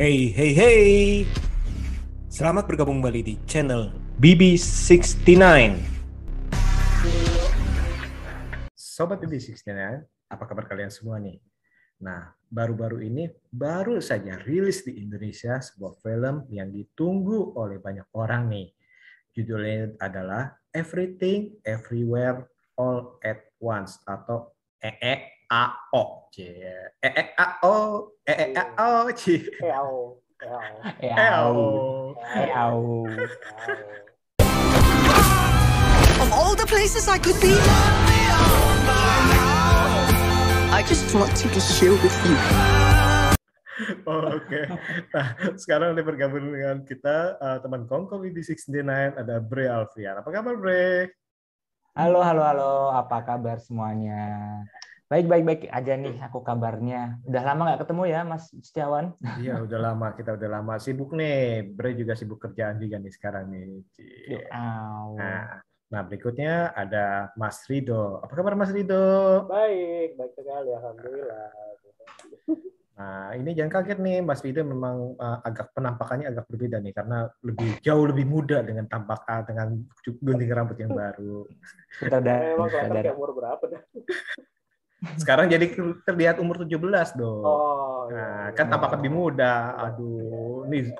Hey, hey, hey. Selamat bergabung kembali di channel BB69. Sobat BB69, apa kabar kalian semua nih? Nah, baru-baru ini baru saja rilis di Indonesia sebuah film yang ditunggu oleh banyak orang nih. Judulnya adalah Everything Everywhere All at Once atau EEAO. Cie. EEAO, EEAO, Cie. Eau. EAO. Eau. Of all the places I could be, I just wanted to share with you. Oh, Oke. Nah, sekarang udah bergabung dengan kita eh, teman Kongko BB69 ada Bre Alfian. Apa kabar Bre? Halo, halo, halo. Apa kabar semuanya? Baik, baik, baik aja nih aku kabarnya. Udah lama nggak ketemu ya, Mas Setiawan? Iya, udah lama kita udah lama sibuk nih. Bre juga sibuk kerjaan juga nih sekarang nih. Au. Nah, nah berikutnya ada Mas Rido. Apa kabar Mas Rido? Baik, baik sekali, alhamdulillah. Nah, ini jangan kaget nih, Mas Rido memang uh, agak penampakannya agak berbeda nih karena lebih jauh lebih muda dengan tampak uh, dengan gunting rambut yang baru. Kita udah kayak umur berapa dah? Sekarang jadi terlihat umur 17 dong. Oh, Nah, iya. kan tampak lebih muda. Aduh, nih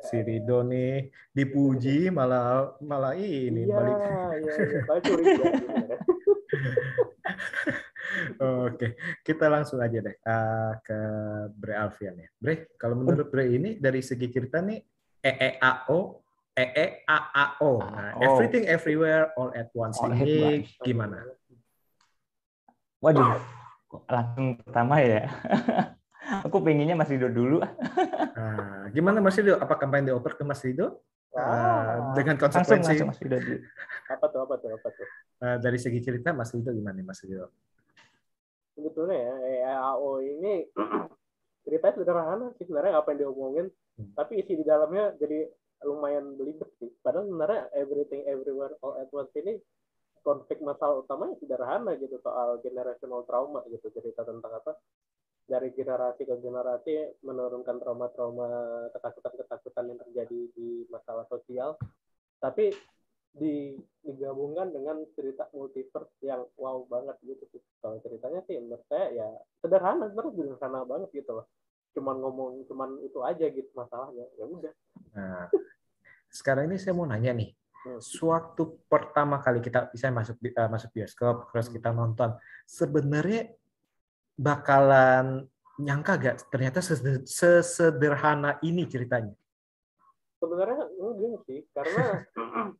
si Rido nih dipuji malah malah ini Iya, balik. iya, iya. Sebenarnya. Oke, kita langsung aja deh uh, ke Bre Alfian ya. Bre, kalau menurut Bre ini dari segi cerita nih E EEAO, EEAAO. Nah, AO. Everything Everywhere All at Once All at ini once. gimana? Waduh, kok langsung pertama ya. aku pengennya Mas Rido dulu. Nah, gimana Mas Rido? Apakah main dioper ke Mas Rido? Uh, Wah. dengan Langsung, konsekuensi langsung Mas Rido dulu. Apa tuh, apa tuh, apa tuh? uh, dari segi cerita Mas Rido gimana nih Mas Rido? Sebetulnya ya, EAO ini ceritanya sederhana sih sebenarnya apa yang diomongin, Hmm. tapi isi di dalamnya jadi lumayan belibet sih. Padahal sebenarnya Everything Everywhere All at Once ini konflik masalah utamanya sederhana gitu soal generational trauma gitu cerita tentang apa dari generasi ke generasi menurunkan trauma-trauma ketakutan-ketakutan yang terjadi di masalah sosial. Tapi di, digabungkan dengan cerita multiverse yang wow banget gitu sih. Kalau ceritanya sih menurut saya ya sederhana sebenarnya sederhana banget gitu loh. Cuman ngomong cuman itu aja gitu masalahnya ya udah. Nah, sekarang ini saya mau nanya nih. Hmm. Suatu pertama kali kita bisa masuk eh, masuk bioskop, terus Hmm. kita nonton, sebenarnya bakalan nyangka gak ternyata seseder- sesederhana ini ceritanya? sebenarnya enggak sih karena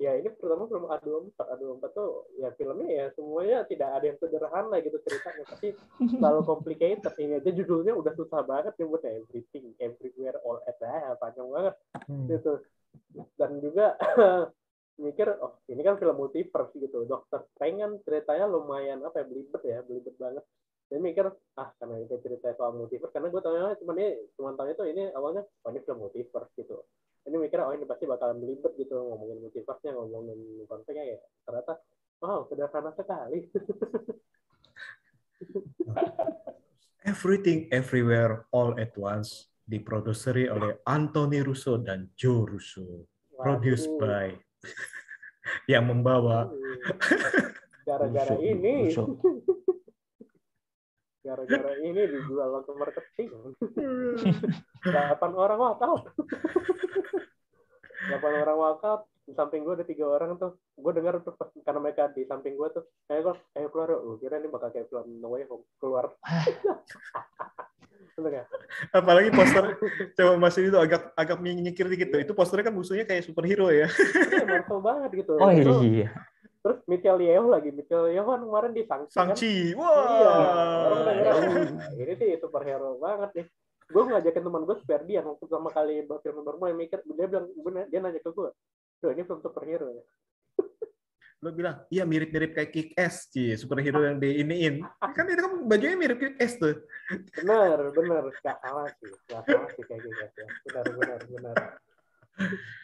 ya ini pertama film A24 A24 tuh ya filmnya ya semuanya tidak ada yang sederhana gitu ceritanya tapi selalu complicated ini aja judulnya udah susah banget nyebutnya everything everywhere all at ah, panjang banget Hmm. gitu dan juga mikir oh ini kan film multiverse gitu. Dokter Strange kan ceritanya lumayan apa ya belibet ya belibet banget. Saya mikir ah karena itu cerita soal multiverse karena gue tahu cuma ini cuma tahu itu ini awalnya oh ini film multiverse gitu. Ini mikir oh ini pasti bakalan belibet gitu ngomongin multiverse-nya ngomongin konfliknya ya. Ternyata wow sederhana sekali. Everything Everywhere All at Once diproduseri oleh Anthony Russo dan Joe Russo. Produced Waduh. by yang membawa gara-gara ini. Gara-gara ini dijual untuk marketing. Delapan orang walkout delapan orang walkout di samping gue ada tiga orang tuh. Gue dengar tuh pas- karena mereka di samping gue tuh. Kayak gue ayo keluar yuk. Kira ini bakal kayak film No Way Home. Keluar Ya? apalagi poster coba Mas itu agak agak menyingkir dikit tuh. Itu posternya kan musuhnya kayak superhero ya. Iya, Marvel banget gitu Oh Itu iya. terus Michelle Yeoh lagi Michelle Yeoh kan kemarin di Shang-Chi kan iya orang udah ngira Wah. "Wah, ini sih superhero banget nih gue ngajakin teman gue Sperdian waktu pertama kali film baru mulai mikir dia bilang gue dia nanya ke gue Duh, ini film superhero ya Lo bilang, iya mirip-mirip kayak Kick Ass, Ci, superhero yang di iniin. Kan itu kan bajunya mirip Kick Ass tuh. Benar benar gak salah sih gak salah sih kayak gitu ya benar benar benar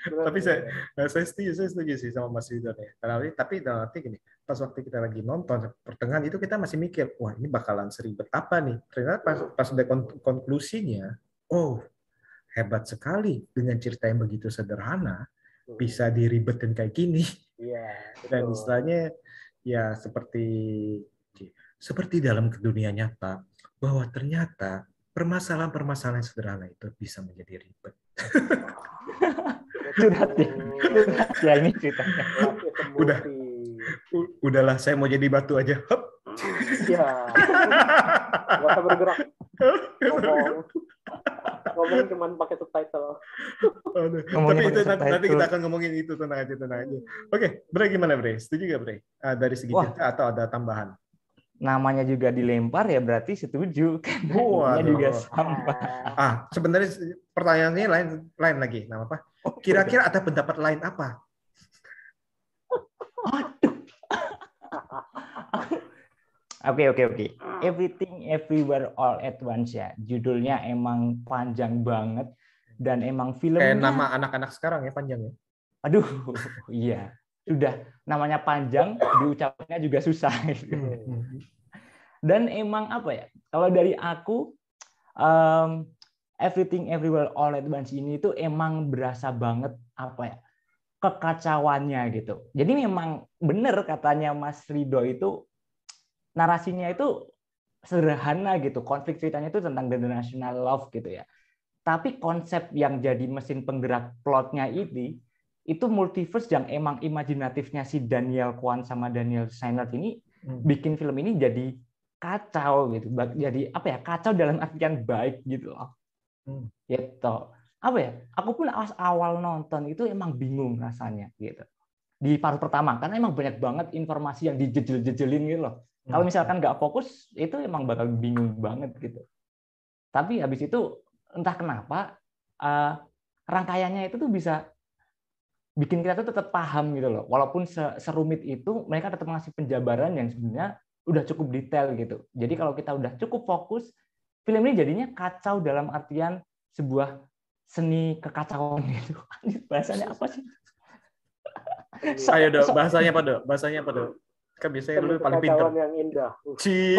Benar, Tapi saya-. Nah, saya setuju, saya setuju sih sama Mas Ridwan ya. Tapi, tapi dalam arti gini, pas waktu kita lagi nonton pertengahan itu kita masih mikir, wah ini bakalan seribet apa nih? Ternyata pas, pas udah kon- konklusinya, oh hebat sekali dengan cerita yang begitu sederhana bisa diribetin kayak gini. iya Dan istilahnya ya seperti seperti dalam dunia nyata bahwa ternyata permasalahan-permasalahan sederhana itu bisa menjadi ribet. Curhat ya. Curhat ya ini ceritanya. Udah. Udahlah, saya mau jadi batu aja. Hup. iya gak usah bergerak ngomong ngomong cuman pakai subtitle Aduh. Tapi itu nanti, nanti kita akan ngomongin itu tenang aja tenang aja. Oke, Bre gimana Bre? Setuju gak Bre? Ah, dari segi cerita atau ada tambahan? Namanya juga dilempar ya berarti setuju. Karena Waduh. ininya juga sama. Ah, sebenarnya pertanyaannya lain lain lagi. Nama apa? Kira-kira ada pendapat lain apa? Oke oke oke. Everything Everywhere All at Once ya. Judulnya emang panjang banget dan emang filmnya. Kayak nama anak-anak sekarang ya panjang ya. Aduh, iya. Sudah namanya panjang, diucapnya juga susah. gitu. Dan emang apa ya? Kalau dari aku, um, Everything Everywhere All at Once ini itu emang berasa banget apa ya? kekacauannya gitu. Jadi memang benar katanya Mas Rido itu narasinya itu sederhana gitu. Konflik ceritanya itu tentang the national love gitu ya. Tapi konsep yang jadi mesin penggerak plotnya ini itu multiverse yang emang imajinatifnya si Daniel Kwan sama Daniel Steinert ini Hmm. bikin film ini jadi kacau gitu. Jadi apa ya? Kacau dalam artian baik gitu loh. Hmm. Gitu. Apa ya? Aku pun awal awal nonton itu emang bingung rasanya gitu. Di part pertama karena emang banyak banget informasi yang dijejel-jejelin gitu loh. Kalau misalkan nggak fokus itu emang bakal bingung banget gitu. Tapi habis itu entah kenapa eh, rangkaiannya itu tuh bisa bikin kita tuh tetap paham gitu loh. Walaupun se- serumit itu mereka tetap ngasih penjabaran yang sebenarnya udah cukup detail gitu. Jadi kalau kita udah cukup fokus, film ini jadinya kacau dalam artian sebuah seni kekacauan gitu. Bahasanya apa sih? Ayo dong, bahasanya apa dong? Bahasanya apa dong? Kan biasanya lu paling pinter. kekacauan yang indah Ci.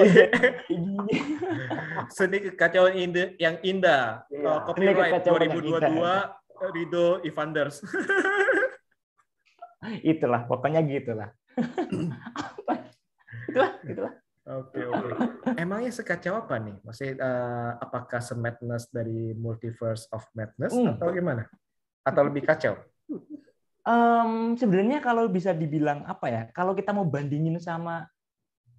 Seni kekacauan indah yang indah. Iya. Oh, copyright Seni kekacauan yang 2022 Rido Ivanders. Itulah, pokoknya gitulah. Apa? itulah, itulah. Oke oke. Emangnya sekacau apa nih? Maksudnya eh, apakah semadness dari multiverse of madness Hmm. atau gimana? Atau lebih kacau? Em, sebenarnya kalau bisa dibilang apa ya? Kalau kita mau bandingin sama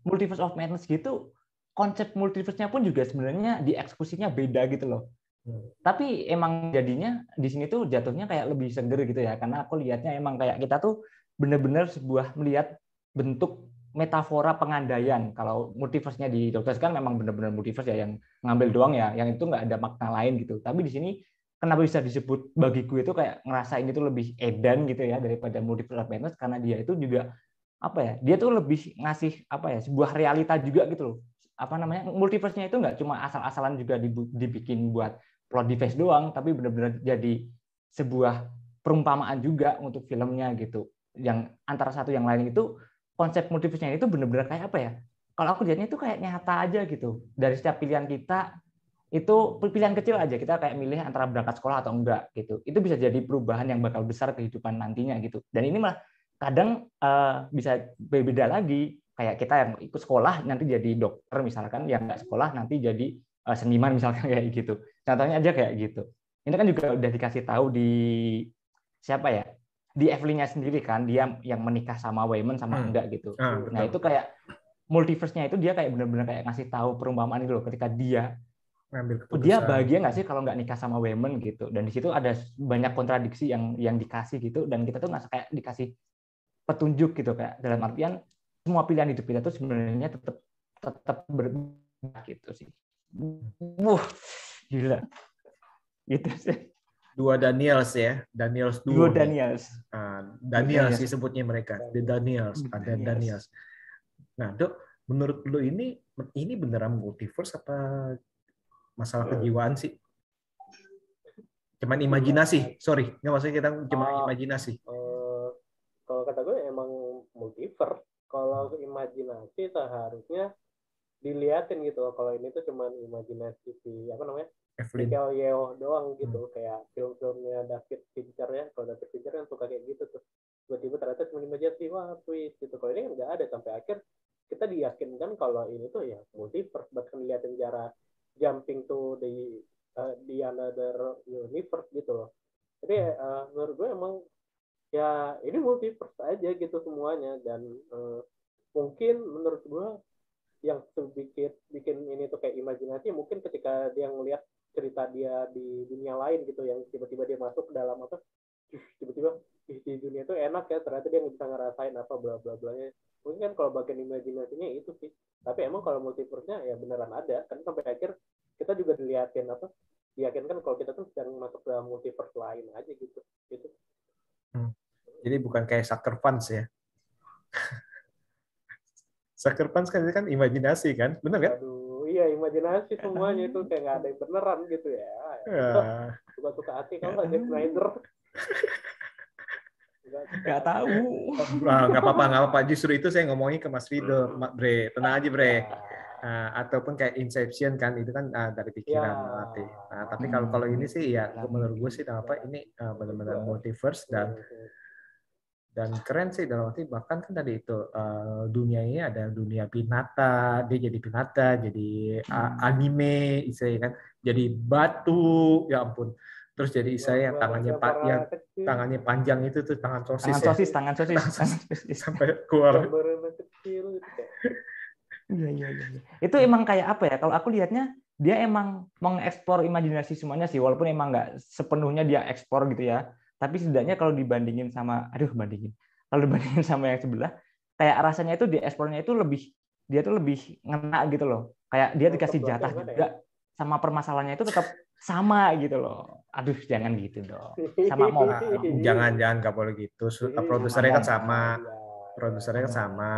Multiverse of Madness gitu, konsep multiverse-nya pun juga sebenarnya dieksekusinya beda gitu loh. Hmm. Tapi emang jadinya di sini tuh jatuhnya kayak lebih seger gitu ya, karena aku lihatnya emang kayak kita tuh bener-bener sebuah melihat bentuk metafora pengandaian. Kalau multiverse-nya di Doctor kan memang bener-bener multiverse ya yang ngambil doang ya, yang itu nggak ada makna lain gitu. Tapi di sini kenapa bisa disebut bagiku itu kayak ngerasain itu lebih edan gitu ya daripada multiverse of madness karena dia itu juga apa ya dia tuh lebih ngasih apa ya sebuah realita juga gitu loh apa namanya multiverse-nya itu nggak cuma asal-asalan juga dibikin buat plot device doang tapi benar-benar jadi sebuah perumpamaan juga untuk filmnya gitu. Yang antara satu yang lain itu konsep multiverse-nya itu benar-benar kayak apa ya? Kalau aku lihatnya itu kayak nyata aja gitu. Dari setiap pilihan kita itu pilihan kecil aja. Kita kayak milih antara berangkat sekolah atau enggak gitu. Itu bisa jadi perubahan yang bakal besar kehidupan nantinya gitu. Dan ini malah kadang eh, bisa berbeda lagi. Kayak kita yang ikut sekolah nanti jadi dokter misalkan yang nggak sekolah nanti jadi eh, seniman misalkan kayak gitu contohnya aja kayak gitu ini kan juga udah dikasih tahu di siapa ya di Evelyn-nya sendiri kan dia yang menikah sama Wayman sama Hmm. enggak gitu Ah, nah itu kayak multiverse-nya itu dia kayak benar-benar kayak ngasih tahu perumpamaan itu loh ketika dia ngambil Oh, keputusan. dia bahagia nggak sih kalau nggak nikah sama women gitu dan di situ ada banyak kontradiksi yang yang dikasih gitu dan kita tuh nggak kayak dikasih petunjuk gitu kayak dalam artian semua pilihan hidup kita tuh sebenarnya tetap tetap berbeda gitu sih. Wah, gila. Gitu sih. Dua Daniels ya, Daniels Dua dua. Daniels. Ah, Daniels sih sebutnya mereka, The Daniels, The ada Daniels. Daniels. Nah, Dok, menurut lo ini ini beneran multiverse apa masalah kejiwaan sih? Cuman imajinasi, sorry, nggak maksudnya kita cuma Oh. imajinasi. Eh, kalau kata gue emang multiverse. Kalau imajinasi seharusnya diliatin gitu. Kalau ini tuh cuman imajinasi si apa namanya? Michael Yeoh doang gitu. Kayak film-filmnya David Fincher ya. Kalau David Fincher kan suka kayak gitu tuh. Tiba-tiba ternyata cuma imajinasi, wah twist gitu. Kalau ini kan nggak ada sampai akhir kita diyakinkan kalau ini tuh ya multiverse. Bahkan diliatin cara jumping to the uh, the another universe gitu loh. Jadi uh, menurut gue emang ya ini multiverse aja gitu semuanya dan uh, mungkin menurut gue yang sedikit bikin ini tuh kayak imajinasi mungkin ketika dia ngelihat cerita dia di dunia lain gitu yang tiba-tiba dia masuk ke dalam apa "Ih, tiba-tiba "Ih, di dunia itu enak ya ternyata dia nggak bisa ngerasain apa bla bla blanya mungkin kan kalau bagian imajinasinya itu sih. Tapi emang kalau multiverse-nya ya beneran ada. Kan sampai akhir kita juga dilihatin apa diyakinkan kalau kita tuh sedang masuk dalam multiverse lain aja gitu gitu. Jadi bukan kayak sucker punch ya. sucker punch kan itu kan imajinasi kan, bener kan? aduh iya imajinasi semuanya itu kayak nggak ada yang beneran gitu ya Ya. suka-suka hati kalau nggak Zack Snyder Gak tahu. Ah, nggak apa-apa, nggak apa-apa. Justru itu saya ngomongin ke Mas Rido, Mak Bre. Tenang aja, Bre. Ah, ataupun kayak Inception kan itu kan ah, dari pikiran Ya. berarti. Nah, tapi kalau kalau ini sih ya menurut gue sih apa ini ah, benar-benar multiverse dan dan keren sih dalam arti bahkan kan tadi itu eh, dunia ini ada dunia pinata dia jadi pinata jadi ah, anime istilahnya kan jadi batu ya ampun terus jadi saya yang tangannya pak yang tangannya panjang itu tuh tangan sosis Tangan ya sosis, tangan sosis. Tangan sosis. sampai keluar kecil iya, iya. iya. Itu emang kayak apa ya? Kalau aku lihatnya dia emang mengeksplor imajinasi semuanya sih, walaupun emang nggak sepenuhnya dia ekspor gitu ya. Tapi setidaknya kalau dibandingin sama, aduh bandingin, kalau dibandingin sama yang sebelah, kayak rasanya itu dieksplornya itu lebih, dia tuh lebih ngena gitu loh. Kayak dia Tetap dikasih jatah ya? juga sama permasalahannya itu tetap sama gitu loh. Aduh, jangan gitu dong. Sama mau. Nah, jangan jangan nggak boleh gitu Iya, produsernya kan sama produsernya kan sama.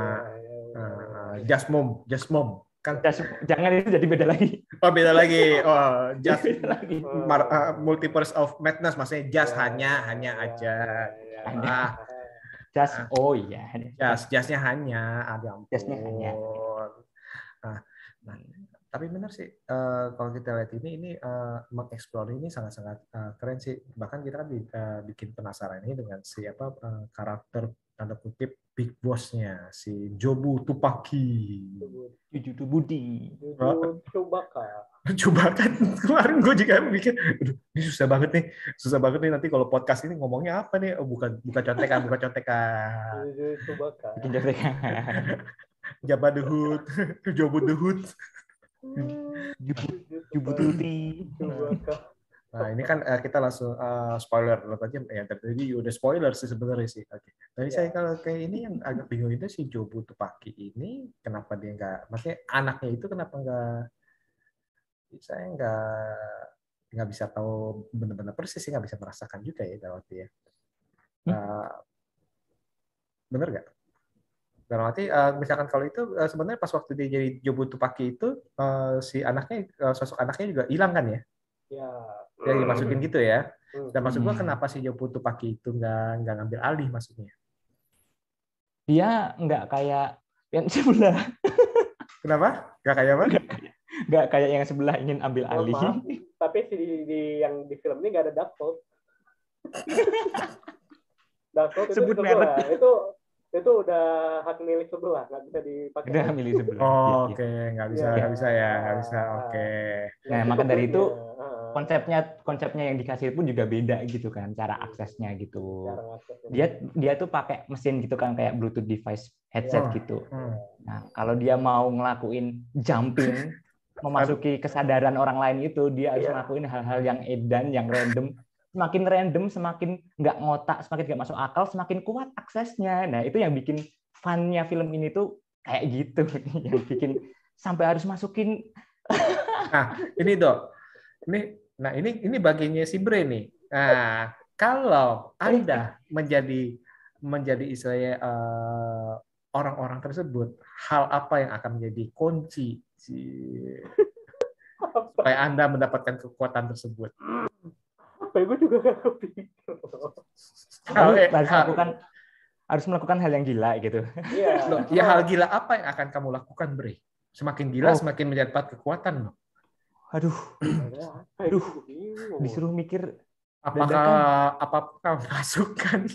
Ah, just mom just mom kan Jangan itu jadi beda lagi. Oh beda lagi oh just lagi. Uh, multiverse of madness maksudnya just Iya, hanya hanya iya, aja iya. Hanya. ah Just, oh iya. just justnya hanya ada ampun Justnya hanya. nah, nah tapi benar sih eh, kalau kita lihat ini ini eh, mengeksplor ini sangat-sangat eh, keren sih bahkan kita kan eh, bikin penasaran ini dengan siapa eh, karakter tanda kutip big bossnya si Jobu Tupaki. Jujur Budi. Coba kak. Coba kan kemarin gue juga mikir "Aduh, ini susah banget nih susah banget nih nanti kalau podcast ini ngomongnya apa nih? Oh, bukan bukan contekan bukan contekan. Kak. Bikin joget. Jabba the Hood Jobu the Hood. Jubut Tuti. Nah ini kan eh, kita langsung eh, spoiler aja. Ya tadi udah spoiler sih sebenarnya sih. Oke. Tapi saya kalau kayak ini yang agak bingung itu si Jobu Tupaki ini kenapa dia nggak maksudnya anaknya itu kenapa nggak saya nggak nggak bisa tahu benar-benar persis sih nggak bisa merasakan juga ya dalam arti ya. Eh, bener nggak? Dalam arti eh, misalkan kalau itu eh, sebenarnya pas waktu dia jadi Jobu Tupaki itu eh, si anaknya eh, sosok anaknya juga hilang kan ya? Ya yang dimasukin gitu ya Hmm. dan maksud gua Hmm. kenapa si Jobu Tupaki itu nggak nggak ngambil alih maksudnya Dia nggak kayak yang sebelah, kenapa nggak kayak apa nggak kayak yang sebelah ingin ambil Mohon alih. maaf, tapi si di, di- yang di film ini nggak ada Darkhold. Darkhold itu Sebut sebelah. Itu itu udah hak milik sebelah, nggak bisa dipakai. Udah milih sebelah. oh, Iya, iya. oke nggak bisa Iya. nggak bisa ya nggak bisa oke Nah, maka dari itu. Konsepnya konsepnya yang dikasih pun juga beda gitu kan, cara aksesnya gitu. Dia dia tuh pakai mesin gitu kan kayak Bluetooth device headset Oh. gitu. Hmm. Nah, kalau dia mau ngelakuin jumping, memasuki kesadaran orang lain itu, dia harus Iya. ngelakuin hal-hal yang edan, yang random, semakin random, semakin nggak ngotak, semakin nggak masuk akal, semakin kuat aksesnya. Nah itu yang bikin funnya film ini tuh kayak gitu, yang bikin sampai harus masukin. Nah, ini dok, ini, nah ini ini bagiannya si Bre nih. Nah, kalau anda menjadi menjadi istilahnya eh, orang-orang tersebut, hal apa yang akan menjadi kunci si- supaya anda mendapatkan kekuatan tersebut? apa ya gue juga gak kepikir Harus, harus melakukan harus melakukan hal yang gila gitu. iya Loh, ya hal gila apa yang akan kamu lakukan, Bre? Semakin gila, Oh. semakin mendapat kekuatan. loh. Aduh, apa ya? Aduh, disuruh mikir Apakah apakah masukan?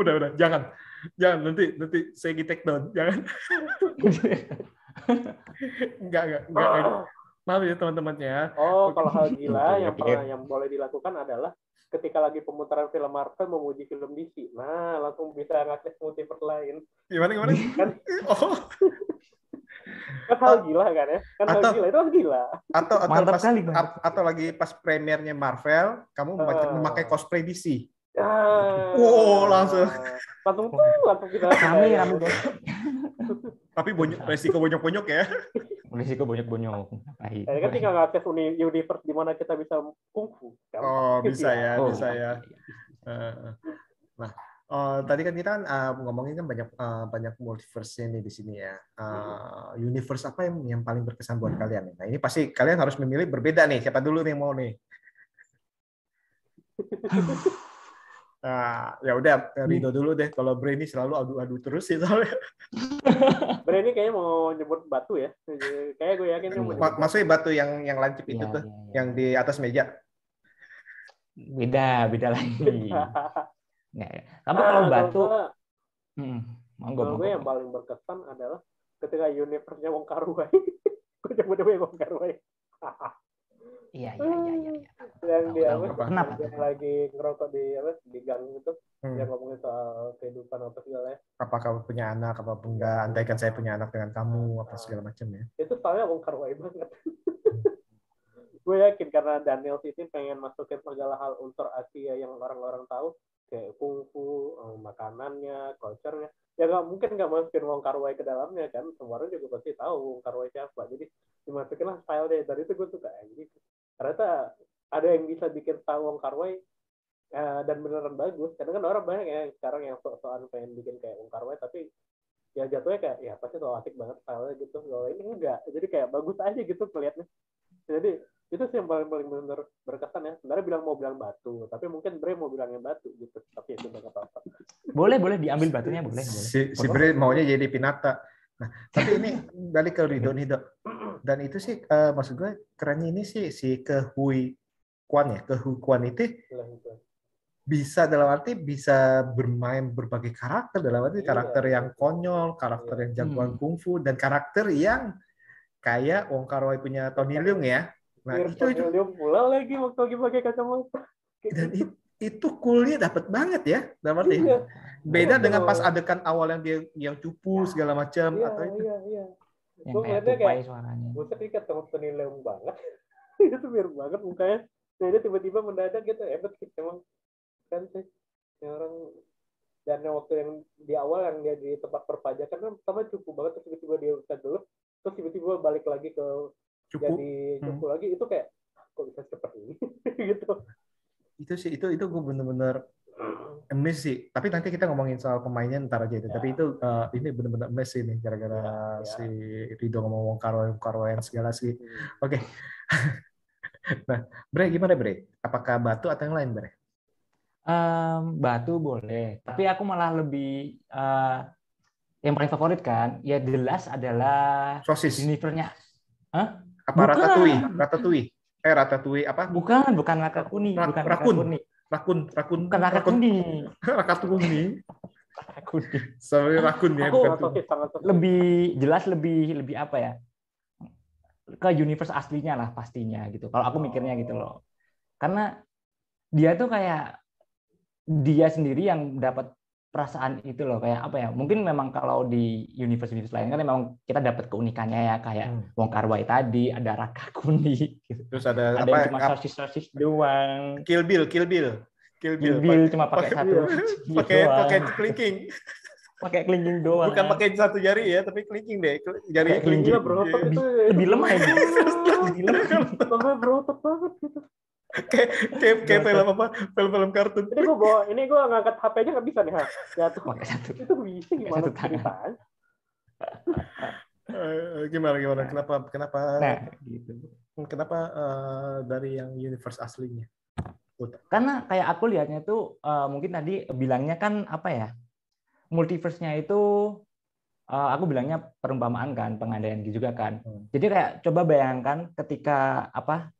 udah udah. Jangan. Jangan. Nanti nanti saya take down. Jangan. Enggak enggak enggak, enggak. maaf ya teman-teman ya. Oh, kalau hal gila yang pernah yang boleh dilakukan adalah ketika lagi pemutaran film Marvel memuji film DC. Nah, langsung bisa ngakses multiverse lain. gimana gimana? Kan? Oh kan hal gila kan ya? Kan hal Atau- gila itu hal gila. atau atau Mantap pas sekali, Bang. ap- atau lagi pas premiernya Marvel kamu Ah. memakai cosplay DC Ah, Wow, langsung. langsung tuh langsung kita kami kami tapi bonyok, resiko bonyok-bonyok ya Risiko banyak-banyak. Baik. Ya kan tinggal ngakses uni- universe di mana kita bisa kungfu. Gampang. oh bisa ya Oh, bisa ya Eh, Nah, eh, tadi kan kita kan eh, ngomongin kan banyak eh, banyak multiverse nih di sini ya. Eh, universe apa yang yang paling berkesan buat kalian? Nah, ini pasti kalian harus memilih berbeda nih. Siapa dulu nih mau nih? Nah, ya udah Rido dulu deh. Kalau ini selalu adu-adu terus sih soalnya. Ini kayaknya mau nyebut batu ya. Kayak gue yakin dia mau nyebut Maksudnya batu yang yang lancip itu Iya, tuh, iya. yang di atas meja. beda beda lagi. Ya, ya. Tapi Ah, kalau batu, gua- hmm, monggo Kalau gue yang paling berkesan adalah ketika universe-nya Wong Kar Wai. gue nyebut-nyebut Wong Kar Wai. Iya iya iya iya. iya. yang Tahu, dia apa? Kenapa? Yang lagi ngerokok di apa di gang itu, Hmm. yang ngomongin soal kehidupan apa segala ya. Apa kamu punya anak, apa enggak? Andaikan saya punya anak dengan kamu, apa segala macam ya. Itu soalnya Wong Kar Wai banget. gue yakin karena Daniel City pengen masukin segala hal unsur Asia yang orang-orang tahu kayak kungfu, eh, makanannya, culture-nya. Ya nggak mungkin nggak masukin Wong Kar Wai ke dalamnya kan. Semua orang juga pasti tahu Wong Kar Wai siapa. Jadi dimasukin lah style deh. Dari itu gue suka anjing. Ternyata ada yang bisa bikin tahu Wong Kar Wai eh, dan beneran bagus. Karena kan orang banyak ya sekarang yang sok-sokan pengen bikin kayak Wong Kar Wai tapi ya jatuhnya kayak ya pasti tuh asik banget style gitu. Kalau ini enggak. Jadi kayak bagus aja gitu kelihatnya. Jadi itu sih yang paling paling benar berkesan ya. Sebenarnya bilang mau bilang batu, tapi mungkin Bre mau bilangnya batu gitu. Tapi itu nggak apa-apa. Boleh boleh diambil batunya boleh boleh. Si, si Bre maunya jadi pinata. Nah, tapi ini balik ke Ridho nih, Dok. Dan itu sih eh, maksud gue kerennya ini sih si kehui Kwan ya, kehui Kwan itu Bilang itu. bisa dalam arti bisa bermain berbagai karakter dalam arti Iya. karakter yang konyol, karakter yang jagoan Hmm. kungfu dan karakter yang kayak Wong Kar Wai punya Tony Leung ya. Nah, Biar itu itu dia pula lagi waktu lagi pakai kacamata. Dan gitu. it- itu coolnya dapat banget ya dalam arti Iya. beda Betul. dengan pas adegan awal yang dia yang cupu segala macam Iya, atau itu iya, iya. Yang Gue kayak tupai kayak, suaranya. buset ini ketemu Leung banget. itu biar banget mukanya. Nah, dia tiba-tiba mendadak gitu, hebat gitu emang. Kan sih, yang orang dan yang waktu yang di awal yang dia di tempat perpajakan kan pertama cukup banget terus tiba-tiba dia bisa dulu terus tiba-tiba balik lagi ke cupu jadi cukup lagi itu kayak kok bisa seperti ini gitu itu sih itu itu gue bener-bener emes sih tapi nanti kita ngomongin soal pemainnya ntar aja itu Ya. tapi itu eh, ini bener-bener emes sih nih gara-gara Ya, ya. si Rido ngomong Wong Kar Wai Wong Kar Wai segala sih oke nah Bre gimana Bre apakah batu atau yang lain Bre Em, batu boleh, tapi aku malah lebih eh, yang paling favorit kan, ya jelas adalah sosis universe-nya. Apa bukan. ratatouille ratatouille eh ratatouille apa Bukan, bukan raka kuning, Ra- bukan rakun. rakun rakun bukan raka rakun kuning, rakatuni raka kuning. sorry rakun ya Aku- bukan tuh. Lebih jelas, lebih lebih apa ya? Ke universe aslinya lah pastinya gitu. Kalau aku mikirnya gitu loh, karena dia tuh kayak dia sendiri yang dapat perasaan itu loh kayak apa ya mungkin memang kalau di universe universe lain kan memang kita dapat keunikannya ya kayak Hmm. Wong Kar Wai tadi ada Raka Kuni gitu. Terus ada, ada apa? yang cuma ap- sosis sosis doang Kill Bill, Kill Bill. Kill Bill. Bill, Bill Pakai- cuma pakai satu jari pakai doang. pakai clinking. pakai kelingking doang Bukan pakai satu jari ya, tapi clinking deh. Jari. Gila berotot lebih, itu ya. lebih lemah ini lebih lemah Sampai berotot banget gitu. Kayak kayak kayak film apa? Film-film kartun. Ini gue bawa, ini gue ngangkat HP aja nggak bisa nih, ha. Jatuh. pakai satu Itu bisa gimana satu ceritanya? Eh, gimana gimana? Kenapa kenapa nah gitu kenapa eh, dari yang universe aslinya? karena kayak aku lihatnya tuh eh, mungkin tadi bilangnya kan apa ya multiverse-nya itu eh, aku bilangnya perumpamaan kan pengandaian juga kan Hmm. jadi kayak coba bayangkan ketika apa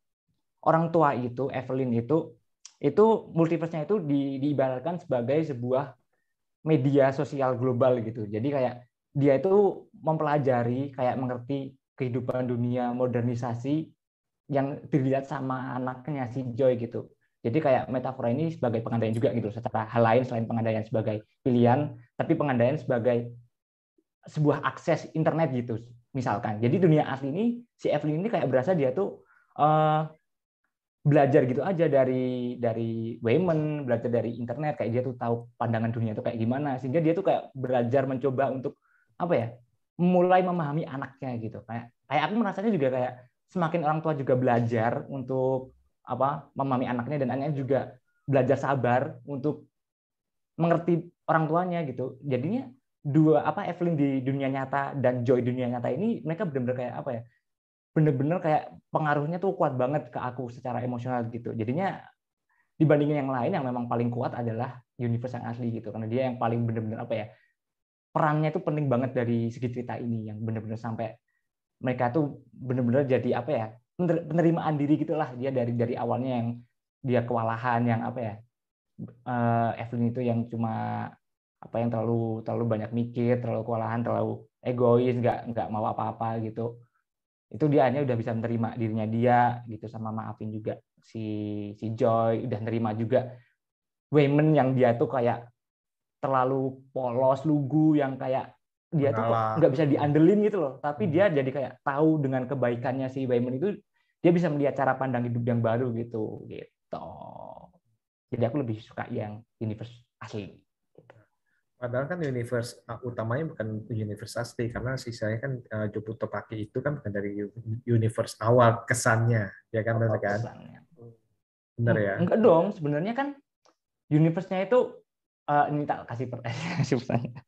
orang tua itu Evelyn itu itu multiverse-nya itu di, diibaratkan sebagai sebuah media sosial global gitu jadi kayak dia itu mempelajari kayak mengerti kehidupan dunia modernisasi yang dilihat sama anaknya si Joy gitu jadi kayak metafora ini sebagai pengandaian juga gitu secara hal lain selain pengandaian sebagai pilihan, tapi pengandaian sebagai sebuah akses internet gitu misalkan. Jadi dunia asli ini si Evelyn ini kayak berasa dia tuh eh, belajar gitu aja dari dari Wayman, belajar dari internet kayak dia tuh tahu pandangan dunia itu kayak gimana sehingga dia tuh kayak belajar mencoba untuk apa ya? mulai memahami anaknya gitu. Kayak kayak aku merasanya juga kayak semakin orang tua juga belajar untuk apa memahami anaknya dan anaknya juga belajar sabar untuk mengerti orang tuanya gitu. Jadinya dua apa Evelyn di dunia nyata dan Joy di dunia nyata ini mereka benar-benar kayak apa ya? Bener-bener kayak pengaruhnya tuh kuat banget ke aku secara emosional gitu. Jadinya dibandingin yang lain yang memang paling kuat adalah universe yang asli gitu. Karena dia yang paling bener-bener apa ya perannya itu penting banget dari segi cerita ini yang bener-bener sampai mereka tuh bener-bener jadi apa ya pener- penerimaan diri gitulah. Dia dari dari awalnya yang dia kewalahan yang apa ya eh, Evelyn itu yang cuma apa yang terlalu terlalu banyak mikir terlalu kewalahan terlalu egois nggak nggak mau apa-apa gitu itu dia hanya udah bisa menerima dirinya dia gitu sama maafin juga si si Joy udah nerima juga Wayman yang dia tuh kayak terlalu polos lugu yang kayak dia tuh Mengalah. nggak bisa diandelin gitu loh tapi Hmm. dia jadi kayak tahu dengan kebaikannya si Wayman itu dia bisa melihat cara pandang hidup yang baru gitu gitu jadi aku lebih suka yang universe asli Padahal kan universe uh, utamanya bukan universe asli karena sisanya kan uh, Jobu Topaki itu kan bukan dari universe awal kesannya ya kan benar kan Kesannya. benar ya Enggak dong, sebenarnya kan universe-nya itu eh, ini tak kasih per kasih pertanyaan.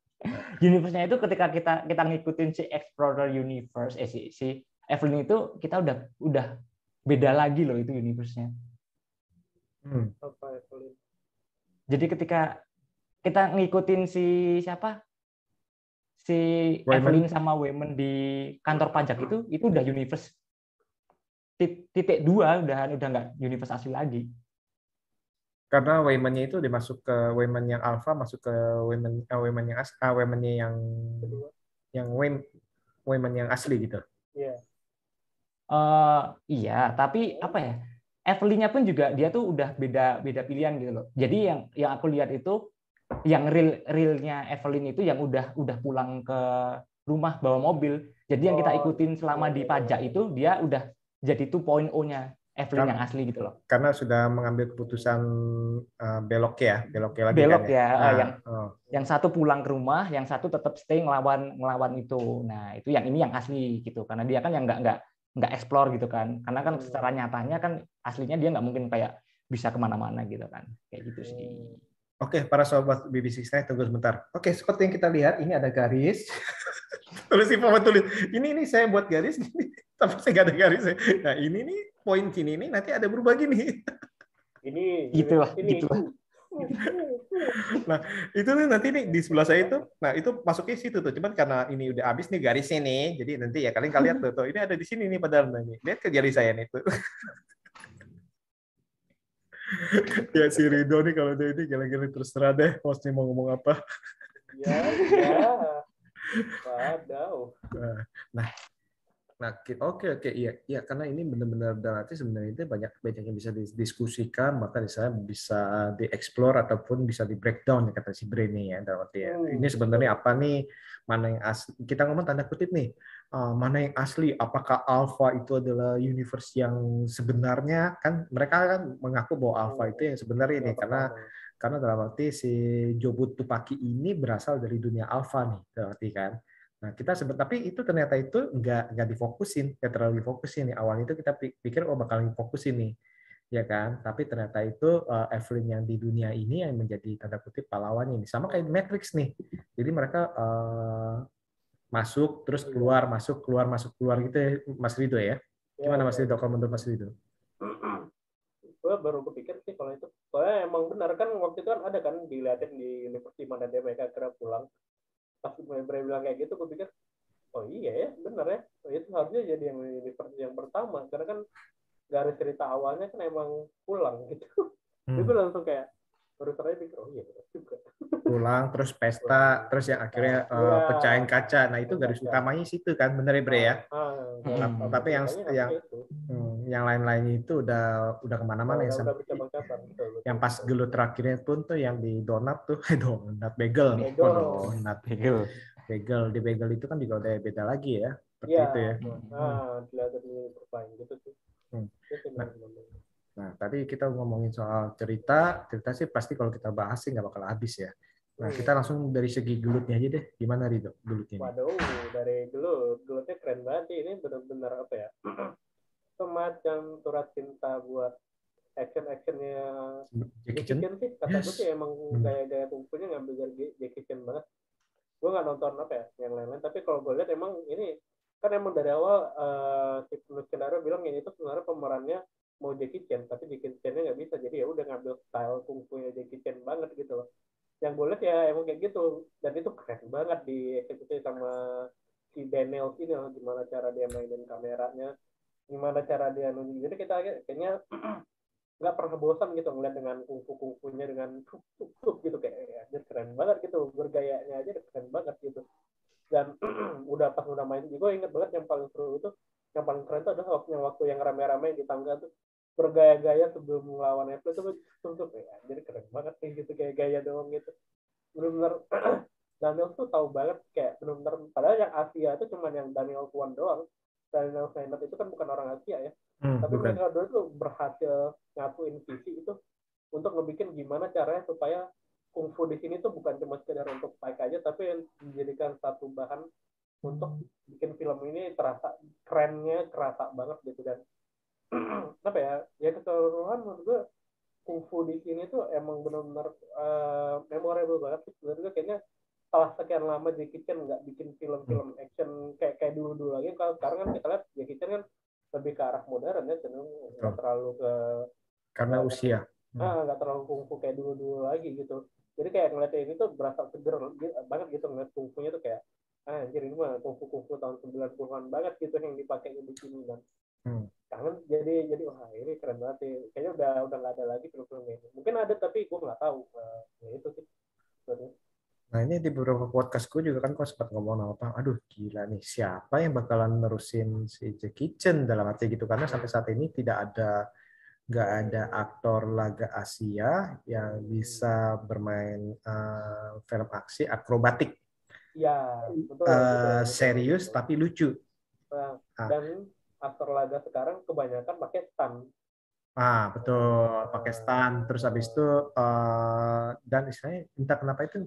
Universe-nya itu ketika kita kita ngikutin si Explorer Universe eh si, si Evelyn itu kita udah udah beda lagi loh itu universe-nya. Hmm. Jadi ketika kita ngikutin si siapa? Si Wayman. Evelyn sama Wayman di kantor pajak itu itu udah universe tit- titik dua udah udah nggak universe asli lagi. karena Wayman-nya itu dimasuk ke Wayman yang alpha masuk ke Wayman eh, Wayman yang as ah, Wayman-nya yang yang Wayman Wayman yang asli gitu Iya. Eh iya, tapi apa ya? Evelyn-nya pun juga dia tuh udah beda beda pilihan gitu loh. Jadi yang yang aku lihat itu yang real realnya Evelyn itu yang udah udah pulang ke rumah bawa mobil. Jadi yang kita Oh, ikutin selama di pajak itu dia udah jadi 2.0-nya Evelyn Kan- yang asli gitu loh. karena sudah mengambil keputusan uh, belok ya beloknya lagi Belok kan ya, Nah, yang- oh. Yang satu pulang ke rumah, yang satu tetap stay ngelawan ngelawan itu. Nah, itu yang ini yang asli gitu. Karena dia kan yang nggak nggak nggak explore gitu kan. Karena kan Hmm. secara nyatanya kan aslinya dia nggak mungkin kayak bisa ke mana-mana gitu kan. Kayak gitu sih. Oke, para sobat BBC saya tunggu sebentar. Oke, seperti yang kita lihat ini ada garis. tulis si Paman tulis. Ini ini saya buat garis gini, tapi saya nggak ada garis. Nah ini nih poin sini nih nanti ada berubah gini. Ini Gitu lah, ini. gitu lah. itu nih nanti nih di sebelah saya itu, nah itu masuknya situ tuh. Cuman karena ini udah habis nih garisnya nih, jadi nanti ya kalian kalian tuh, tuh ini ada di sini nih padahal nah, nih. Lihat ke garis saya nih tuh. Ya si Rido nih kalau dia ini gila-gila terserah deh, hostnya mau ngomong apa. Ya, ya. Wadaw. Nah, ki- oke oke. Iya iya karena ini benar-benar dalam arti sebenarnya itu banyak banyak yang bisa didiskusikan bahkan misalnya bisa dieksplor ataupun bisa di breakdown ya kata si Brene ya dalam arti ya. Hmm. Ini sebenarnya apa nih? Mana yang asli kita ngomong tanda kutip nih uh, mana yang asli? Apakah alpha itu adalah universe yang sebenarnya? Kan mereka kan mengaku bahwa alpha itu yang sebenarnya ini Yang karena karena dalam arti si Jobut Tupaki ini berasal dari dunia alfa nih dalam arti kan nah kita sebut tapi itu ternyata itu nggak nggak difokusin nggak terlalu difokusin. Nih awalnya itu kita pi- pikir oh bakal difokusin nih. Ya kan? Tapi ternyata itu uh, Evelyn yang di dunia ini yang menjadi tanda kutip pahlawannya ini. Sama kayak Matrix nih. Jadi mereka uh, masuk terus keluar masuk keluar masuk keluar gitu ya Mas Rido ya? Ya, gimana Mas ya. Rido kalau menurut Mas Rido? Gue baru kepikir sih kalau itu. Soalnya emang benar kan waktu itu kan ada kan dilihatin di universitas mana dia mereka kira pulang pas mereka bilang kayak gitu gue pikir oh iya ya benar ya. Oh, itu harusnya jadi yang yang pertama. Karena kan garis cerita awalnya kan emang pulang gitu. Jadi Hmm. gue langsung kayak baru terakhir pikir oh iya benar juga. Pulang terus pesta terus yang akhirnya Nah, iya. pecahin kaca. Nah itu garis Kaca. utamanya situ kan bener ya Bre ya? Ah, Hmm. ah, tapi yang yang hmm, yang lain-lainnya itu udah udah ke mana-mana ya udah, betul, betul, yang pas gelut terakhirnya pun tuh yang di donat tuh donat bagel nih. Oh, donat Bagel. bagel. Di bagel itu kan juga udah beda lagi ya seperti Iya, itu ya. Ah bersaing gitu sih Hmm. Itu sih Nah. Nah tadi kita ngomongin soal cerita cerita sih pasti kalau kita bahas sih nggak bakal habis ya nah Hmm. kita langsung dari segi gelutnya aja deh gimana Rido gelutnya? Waduh, dari gelut, gelutnya keren banget sih. Ini benar-benar apa ya? Semacam surat cinta buat action-actionnya Jackie Chan sih. Kata gue sih emang Hmm. gaya-gaya kungfunya ngambil dari Jackie Chan banget. Gue nggak nonton apa ya, yang lain-lain. Tapi kalau gue lihat emang ini kan emang dari awal eh, si penulis bilang ini tuh sebenarnya pemerannya mau Jackie Chan, tapi Jackie Chan-nya nggak bisa. Jadi ya udah ngambil style kungfunya Jackie Chan banget gitu loh. Yang lihat ya emang kayak gitu. Dan itu keren banget dieksekusi sama si Daniel ini loh, gimana cara dia mainin kameranya, gimana cara dia nunjuk. Jadi kita kayaknya nggak pernah bosan gitu ngeliat dengan kungfu kungfunya dengan tuk tuk tuk gitu kayak ya, anjir keren banget gitu bergayanya aja keren banget gitu dan udah pas udah main gue inget banget yang paling seru itu yang paling keren itu adalah waktu yang waktu yang rame-rame di tangga tuh bergaya-gaya sebelum melawan Apple itu gue tuh ya jadi keren banget nih gitu kayak gaya doang gitu. Benar-benar Daniel tuh tahu banget kayak benar-benar padahal yang Asia itu cuma yang Daniel Tuan doang. Daniel Sennett itu kan bukan orang Asia ya. Hmm, tapi bukan. mereka dulu tuh berhasil nyatuin visi itu untuk ngebikin gimana caranya supaya kungfu di sini tuh bukan cuma sekedar untuk fight aja tapi dijadikan satu bahan untuk bikin film ini terasa kerennya kerasa banget gitu dan apa ya ya keseluruhan menurut gue kungfu di sini tuh emang benar-benar eh, memorable banget sih menurut gue kayaknya setelah sekian lama Jackie Chan nggak bikin film-film action kayak kayak dulu-dulu lagi. Kalau sekarang kan kita lihat Jackie Chan kan lebih ke arah modern ya cenderung nggak terlalu ke karena usia. Ah nggak terlalu kungfu kayak dulu-dulu lagi gitu. Jadi kayak ngeliatnya ini tuh berasa seger banget gitu ngeliat kungfunya tuh kayak ah anjir ini mah kungfu kungfu tahun 90-an banget gitu yang dipakai di sini dan Hmm. kangen jadi jadi wah ini keren banget sih. Kayaknya udah udah nggak ada lagi film-film ini. Mungkin ada tapi gue nggak tahu Nah, ya itu sih sebenarnya. Nah ini di beberapa podcast gue juga kan kok sempat ngomong sama orang, aduh gila nih siapa yang bakalan nerusin si Jackie Chan dalam arti gitu karena sampai saat ini tidak ada nggak ada aktor laga Asia yang bisa bermain eh, film aksi akrobatik ya betul, eh, betul, serius betul. tapi lucu. Nah, Ah. dan aktor laga sekarang kebanyakan pakai stunt Ah betul pakai stand terus habis itu eh, dan istilahnya entah kenapa itu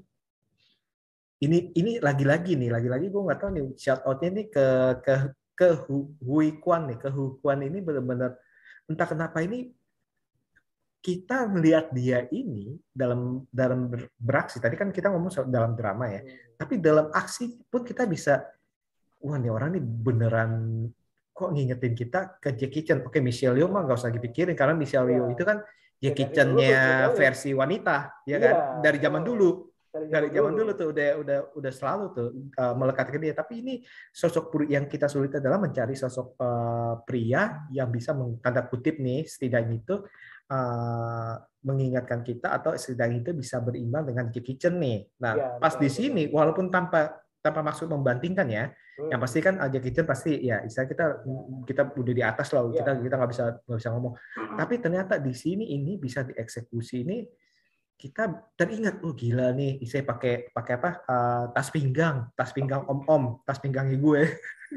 ini ini lagi-lagi nih lagi-lagi gue nggak tahu nih shout outnya nih ke ke ke Hu- Hui Kwan nih ke Hui Kwan ini benar-benar entah kenapa ini kita melihat dia ini dalam dalam ber- beraksi. Tadi kan kita ngomong dalam drama ya. Tapi dalam aksi pun kita bisa wah nih orang nih beneran kok ngingetin kita ke Jackie Chan? Oke Michelle Yeoh mah nggak usah dipikirin karena Michelle Yeoh Iya. itu kan Ya, Jackie Chan-nya ya. versi wanita ya Iya, kan? Dari zaman dulu dari zaman dulu tuh udah udah udah selalu tuh uh, melekat ke dia tapi ini sosok yang kita sulit adalah mencari sosok uh, pria yang bisa tanda kutip nih setidaknya itu uh, mengingatkan kita atau setidaknya itu bisa berimbang dengan Jackie Chan nih nah Ya, pas betul, di betul. sini walaupun tanpa tanpa maksud membandingkan ya. Hmm. Yang pasti kan uh, Jackie Chan pasti ya istilah kita kita udah di atas lah Iya. kita kita nggak bisa nggak bisa ngomong. Tapi ternyata di sini ini bisa dieksekusi ini kita teringat oh gila nih saya pakai pakai apa uh, tas pinggang tas pinggang om om tas pinggangnya gue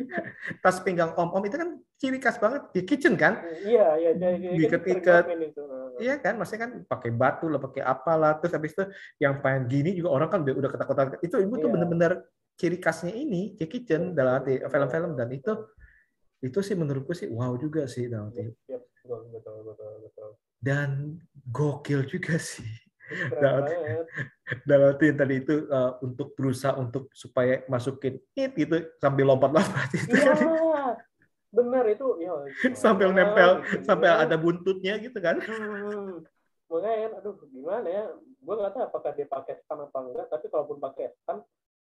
tas pinggang om om itu kan ciri khas banget di kitchen kan Iya, iya, jadi Diikat-ikat. itu. Nah, Iya kan, maksudnya kan pakai batu lah, pakai apalah, terus habis itu yang pengen gini juga orang kan udah, ketakutan. Itu ibu tuh Iya. bener-bener ciri khasnya ini, Jackie Chan dalam arti film-film dan itu itu sih menurutku sih wow juga sih dalam arti. Yep, betul, betul, betul, betul. Dan gokil juga sih Yang tadi itu uh, untuk berusaha untuk supaya masukin it gitu sambil lompat-lompat itu Iya, kan benar itu. Ya, sambil nempel gitu, sampai gimana? ada buntutnya gitu kan. Hmm, makanya kan, aduh gimana ya? Gue nggak tahu apakah dia pakai stun apa enggak, tapi kalaupun pakai stun,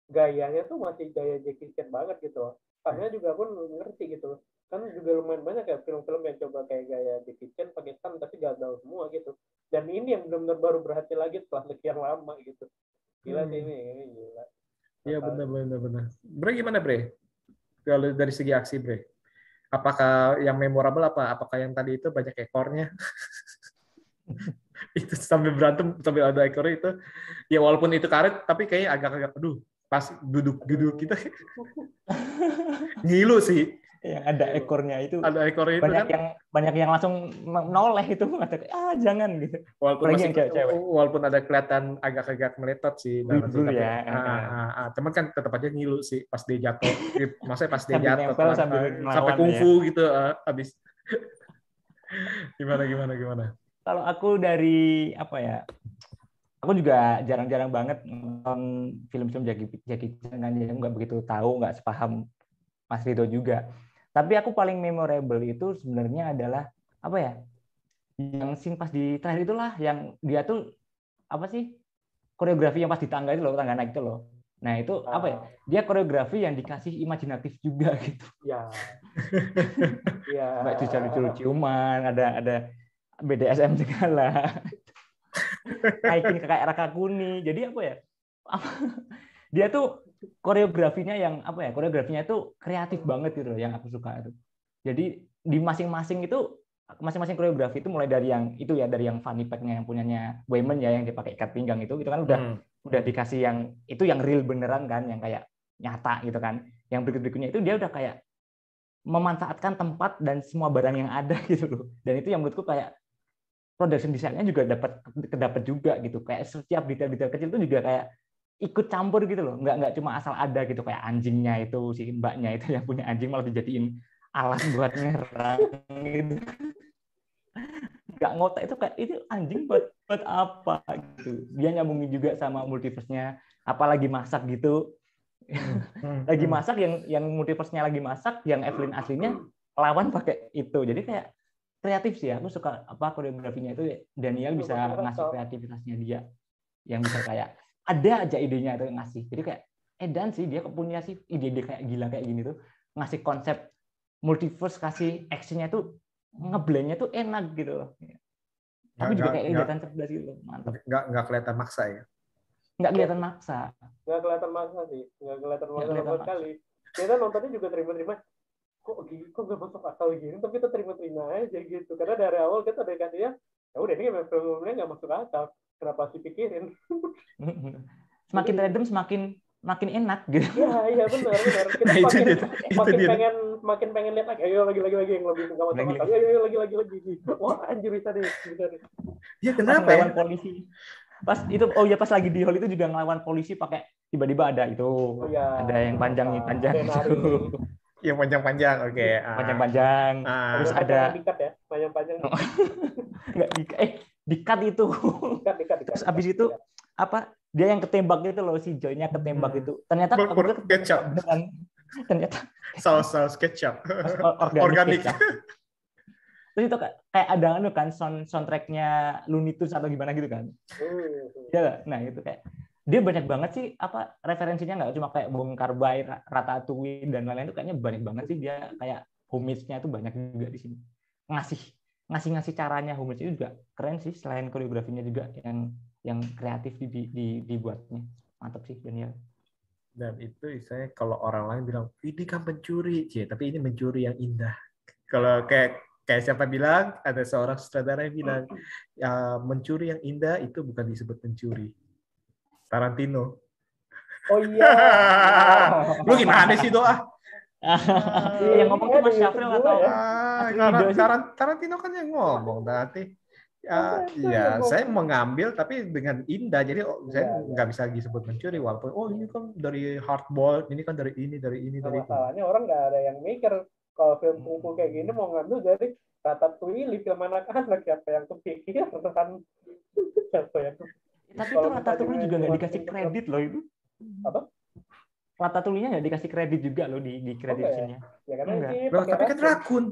gayanya tuh masih gaya Jackie Chan banget gitu. Karena juga pun ngerti gitu. Kan juga lumayan banyak ya film-film yang coba kayak gaya Jackie Chan pakai stun tapi gagal semua gitu. Dan ini yang benar-benar baru berhasil lagi setelah sekian lama gitu. Gila sih Hmm. ini, ini gila. Iya benar benar benar. Bre gimana Bre? Kalau dari segi aksi Bre, apakah yang memorable apa? Apakah yang tadi itu banyak ekornya? itu sambil berantem sambil ada ekornya itu, ya walaupun itu karet, tapi kayak agak-agak, aduh, pas duduk-duduk kita ngilu sih. Yang ada ekornya itu Ada ekornya itu banyak kan, yang banyak yang langsung noleh itu ah jangan gitu. walaupun apalagi masih, yang cewek-cewek. walaupun ada kelihatan agak-agak meletot sih. dalam Dulu ya. Ah, ah, ah. Cuman kan tetap aja ngilu sih pas dia jatuh. Maksudnya pas dia jatuh kan, sambil ah, sampai ya. kungfu gitu ah, habis. gimana gimana gimana? Kalau aku dari apa ya? Aku juga jarang-jarang banget nonton film-film Jackie, Jackie Chan kan jadi nggak begitu tahu, nggak sepaham Mas Rido juga. Tapi aku paling memorable itu sebenarnya adalah apa ya? Yang scene pas di terakhir itulah yang dia tuh apa sih? Koreografi yang pas di tangga itu loh, tangga naik itu loh. Nah, itu apa ya? Dia koreografi yang dikasih imajinatif juga gitu. Ya. ya. Mbak Cuca lucu-lucuman, ada ada BDSM segala. Naikin ke kayak Raka Kuni. Jadi apa ya? Dia tuh koreografinya yang apa ya? Koreografinya itu kreatif banget gitu loh yang aku suka itu. Jadi di masing-masing itu masing-masing koreografi itu mulai dari yang itu ya dari yang funny pack-nya yang punyanya Wayman ya yang dipakai ikat pinggang itu itu kan udah Hmm. udah dikasih yang itu yang real beneran kan yang kayak nyata gitu kan yang berikut berikutnya itu dia udah kayak memanfaatkan tempat dan semua barang yang ada gitu loh dan itu yang menurutku kayak production desainnya juga dapat kedapat juga gitu. Kayak setiap detail-detail kecil itu juga kayak ikut campur gitu loh. Nggak nggak cuma asal ada gitu. Kayak anjingnya itu si mbaknya itu yang punya anjing malah dijadiin alat buat nyerang gitu nggak ngotak itu kayak itu anjing buat buat apa? Gitu. Dia nyambungin juga sama multiverse-nya. Apalagi masak gitu. Hmm. lagi Hmm. masak yang yang multiverse-nya lagi masak yang Evelyn aslinya lawan pakai itu. Jadi kayak kreatif sih aku suka apa koreografinya itu Daniel bisa ngasih kreativitasnya dia yang bisa kayak ada aja idenya tuh ngasih. Jadi kayak Edan sih dia punya sih ide-ide kayak gila kayak gini tuh ngasih konsep multiverse kasih actionnya tuh ngeblendnya tuh enak gitu loh. Tapi Nggak- juga kayak kelihatan cerdas gitu mantap. nggak nggak kelihatan maksa ya. nggak kelihatan maksa. Nggak kelihatan maksa sih nggak kelihatan maksa kelihatan sama maksa. sekali kita nontonnya juga terima-terima kok gini kok gak masuk akal gini? Tapi kita terima-terima aja gitu. Karena dari awal kita udah kasih ya ya udah ini memang filmnya nggak masuk akal. Kenapa sih pikirin? Semakin random semakin makin enak gitu. Ya iya benar benar. Kita Nah, itu makin dia, itu makin dia. pengen makin pengen lihat lagi. Ayo lagi lagi lagi yang lebih nggak masuk Lagi, akal. ayo ayo lagi lagi lagi wah anjir bisa deh bisa deh. Iya pas kenapa ya? ngelawan polisi. Pas itu oh ya pas lagi di hall itu juga ngelawan polisi pakai tiba-tiba ada itu. Oh ya ada yang panjang nih panjang itu Yang panjang-panjang, oke. ah. panjang-panjang Ah. terus ada dikat ya panjang-panjang Oh. nggak di eh dikat itu dikat dikat dikat terus abis itu apa dia yang ketembak gitu loh si Joy-nya ketembak Hmm. itu ternyata Ber- ber- aku kira kecap. beneran ternyata Saus-saus kecap. or- organik, Organik. kecap. terus itu kayak ada anu kan sound soundtracknya Looney Tunes atau gimana gitu kan Hmm. Iya, nah itu kayak dia banyak banget sih apa referensinya nggak cuma kayak bongkar bay, ratatouille dan lain-lain itu kayaknya banyak banget sih. Dia kayak homage-nya tuh banyak juga di sini. Ngasih ngasih ngasih caranya homage itu juga keren sih selain koreografinya juga yang yang kreatif di, di, dibuatnya. Mantap sih Daniel. Dan itu saya kalau orang lain bilang ini kan pencuri, Cie, tapi ini mencuri yang indah. Kalau kayak kayak siapa bilang ada seorang sutradara yang bilang ya, mencuri yang indah itu bukan disebut pencuri. Tarantino. Oh iya. Lu gimana sih doa? yang ngomong tuh Mas Syafril atau Ah, Tarantino kan yang ngomong berarti. Ya, ya, saya mengambil tapi dengan indah, jadi oh, saya Iya, iya. nggak bisa disebut mencuri walaupun oh ini kan dari hardball, ini kan dari ini, dari ini, Nah, dari itu. masalahnya orang nggak ada yang mikir kalau film kungfu kayak gini mau ngambil dari Ratatouille film anak-anak siapa yang kepikir kan siapa yang tapi itu Kalau Ratatouille juga nggak dikasih kredit loh itu. Apa? Ratatouille-nya nggak dikasih kredit juga loh di di kredit scene-nya. ya karena Enggak. ini Loh, tapi kan rakun.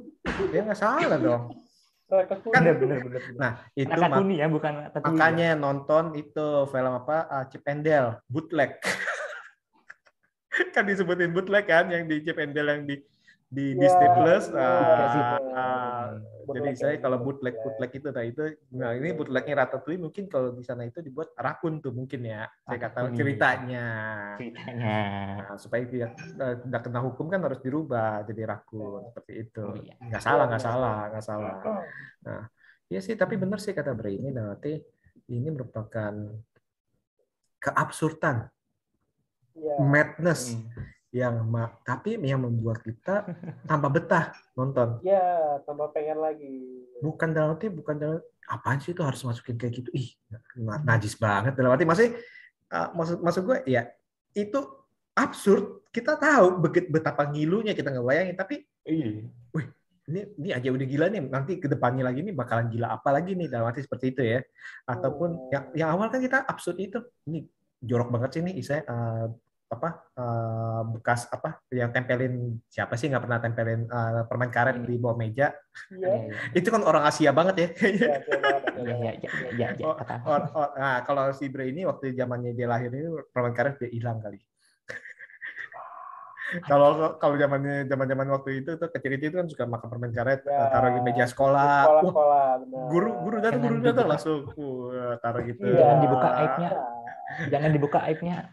Dia nggak salah dong. Ratatouille. Bener bener bener. bener. Nah, itu mak- Nakatuni ya bukan Ratatouille. makanya nonton itu film apa uh, Chip and Dale, bootleg. kan disebutin bootleg kan yang di Chip and Dale yang di di Ya, Disney Plus. iya, sih. ah, jadi saya ya, kalau bootleg. bootleg bootleg itu nah itu nah ini bootlegnya Ratatouille mungkin kalau di sana itu dibuat rakun tuh mungkin ya. Saya Ratatouille. ceritanya. ceritanya. Nah, supaya tidak eh, tidak kena hukum kan harus dirubah jadi rakun seperti itu. Oh, iya. Nggak salah, nggak salah, nggak salah. Nah, iya sih, tapi benar sih kata Bre ini berarti ini merupakan keabsurdan, Iya. madness Hmm. Yang ma- tapi yang membuat kita tambah betah nonton. Ya, tambah pengen lagi. Bukan dalam arti bukan dalam apaan sih itu harus masukin kayak gitu. Ih, na- najis banget dalam arti masih maksud maksud gue ya itu absurd. Kita tahu betapa ngilunya kita ngebayangin tapi Iya. ini ini aja udah gila nih nanti ke depannya lagi nih bakalan gila apa lagi nih dalam arti seperti itu ya ataupun yang yang awal kan kita absurd itu ini jorok banget sih nih saya eh, apa eh, bekas apa yang tempelin siapa sih nggak pernah tempelin eh, permen karet di bawah meja Iya. itu kan orang Asia banget ya Iya iya iya iya iya nah kalau si Bre ini waktu zamannya dia lahir ini permen karet dia hilang kali kalau kalau zamannya zaman zaman waktu itu tuh kecil itu kan suka makan permen karet Ya. taruh di meja sekolah Wah, Sekolah-sekolah, benar. guru guru datang guru datang langsung uh, taruh gitu Iya. Jangan dibuka aibnya. Jangan dibuka aibnya.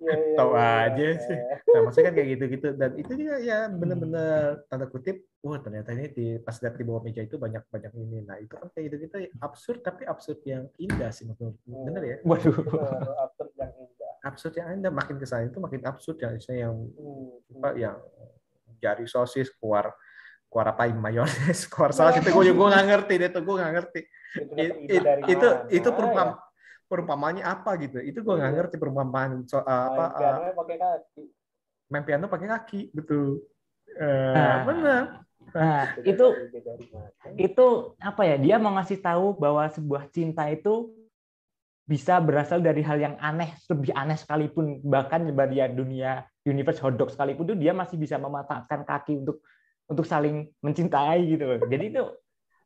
Iya, iya, Tahu iya, aja sih. nah maksudnya kan kayak gitu-gitu dan itu juga ya bener-bener tanda kutip wah ternyata ini di pas lihat di bawah meja itu banyak banyak ini nah itu kan kayak gitu-gitu absurd tapi absurd yang indah sih menurut bener ya Waduh. Absurd yang indah. absurd yang indah makin ke sana itu makin absurd yang misalnya yang Hmm. apa yang jari sosis keluar keluar apa mayones keluar saus itu gue gue nggak ngerti deh tuh gue nggak ngerti It- dapat ide it- dari itu mana, itu ya? perumpam perumpamaannya apa gitu itu gue nggak Iya. ngerti perumpamaan so, apa Main pianonya pakai kaki. main piano pakai kaki betul Eh, Nah. benar Nah, Itu itu itu apa ya? Dia mau ngasih tahu bahwa sebuah cinta itu bisa berasal dari hal yang aneh, lebih aneh sekalipun bahkan dari dunia universe hodok sekalipun tuh dia masih bisa mematahkan kaki untuk untuk saling mencintai gitu loh. Jadi itu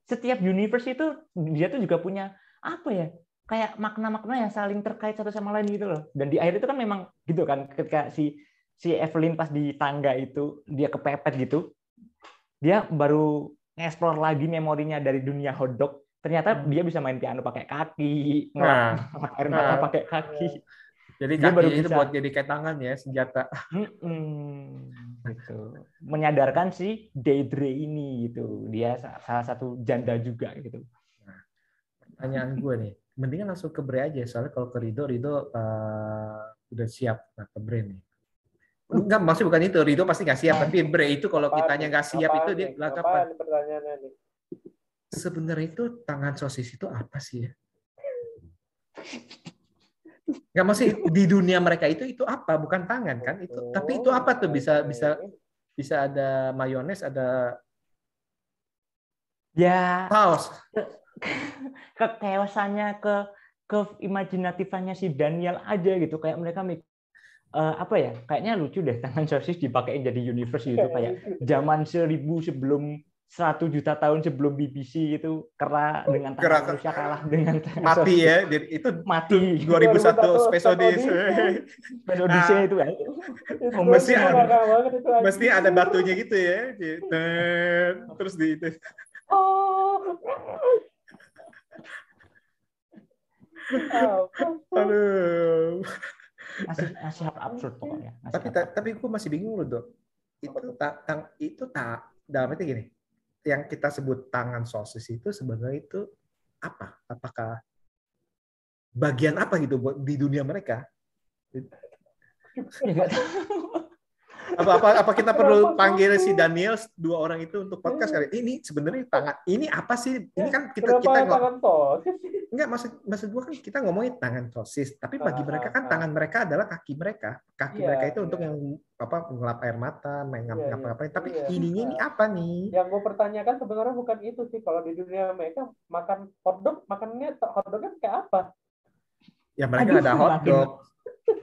setiap universe itu dia tuh juga punya apa ya? kayak makna-makna yang saling terkait satu sama lain gitu loh. Dan di akhir itu kan memang gitu kan ketika si si Evelyn pas di tangga itu dia kepepet gitu. Dia baru ngeksplor lagi memorinya dari dunia hotdog. Ternyata dia bisa main piano pakai kaki, Nah. air mata Nah. pakai kaki. jadi Dia baru kaki itu bisa. buat jadi kayak tangan ya senjata Mm-mm, gitu. Menyadarkan si Deidre ini gitu. Dia sa- salah satu janda juga gitu. pertanyaan gue nih mendingan langsung ke Bre aja soalnya kalau ke Rido Rido eh, udah siap nah ke Bre nih Enggak, maksud bukan itu. Rido pasti nggak siap. Tapi Bre itu kalau kitanya nggak siap Apaan itu dia Apaan kapan? nih pertanyaannya nih? Sebenarnya itu tangan sosis itu apa sih ya? Nggak masih di dunia mereka itu itu apa? Bukan tangan kan? Itu. Tapi itu apa tuh bisa bisa bisa ada mayones, ada Ya saus. kekeosannya ke ke imajinatifannya si Daniel aja gitu kayak mereka mik eh, apa ya kayaknya lucu deh tangan sosis dipakein jadi universe gitu kayak zaman seribu sebelum satu juta tahun sebelum BBC itu kera dengan tangan Kera- manusia kalah dengan tangan Mati ya. Jadi itu mati 2001 Space Odyssey. Space Odyssey Nah. itu kan Itu Mesti ada- itu. Mesti ada batunya gitu ya. Gitu. Terus di itu. Oh. Aduh. Masih masih absurd pokoknya. Masih Tapi tapi gue masih bingung loh dok. Itu tak tang itu tak dalam arti gini. Yang kita sebut tangan sosis itu sebenarnya itu apa? Apakah bagian apa gitu buat di dunia mereka? Ya, tahu. Apa apa apa kita perlu panggil si Daniel dua orang itu untuk podcast kali ini sebenarnya tangan ini apa sih? Ini kan kita Kenapa kita nggak tangan enggak maksud maksud gua kan kita ngomongin tangan sosis, tapi bagi Ah, mereka ah, kan ah. tangan mereka adalah kaki mereka. Kaki Iya, mereka itu untuk iya. yang apa ngelap air mata, main ngap iya. ngapain. Tapi Iya. ininya ini apa nih? Yang gue pertanyakan sebenarnya bukan itu sih. Kalau di dunia mereka makan hotdog, makannya hotdognya kayak apa? Ya mereka Aduh, nggak ada hotdog.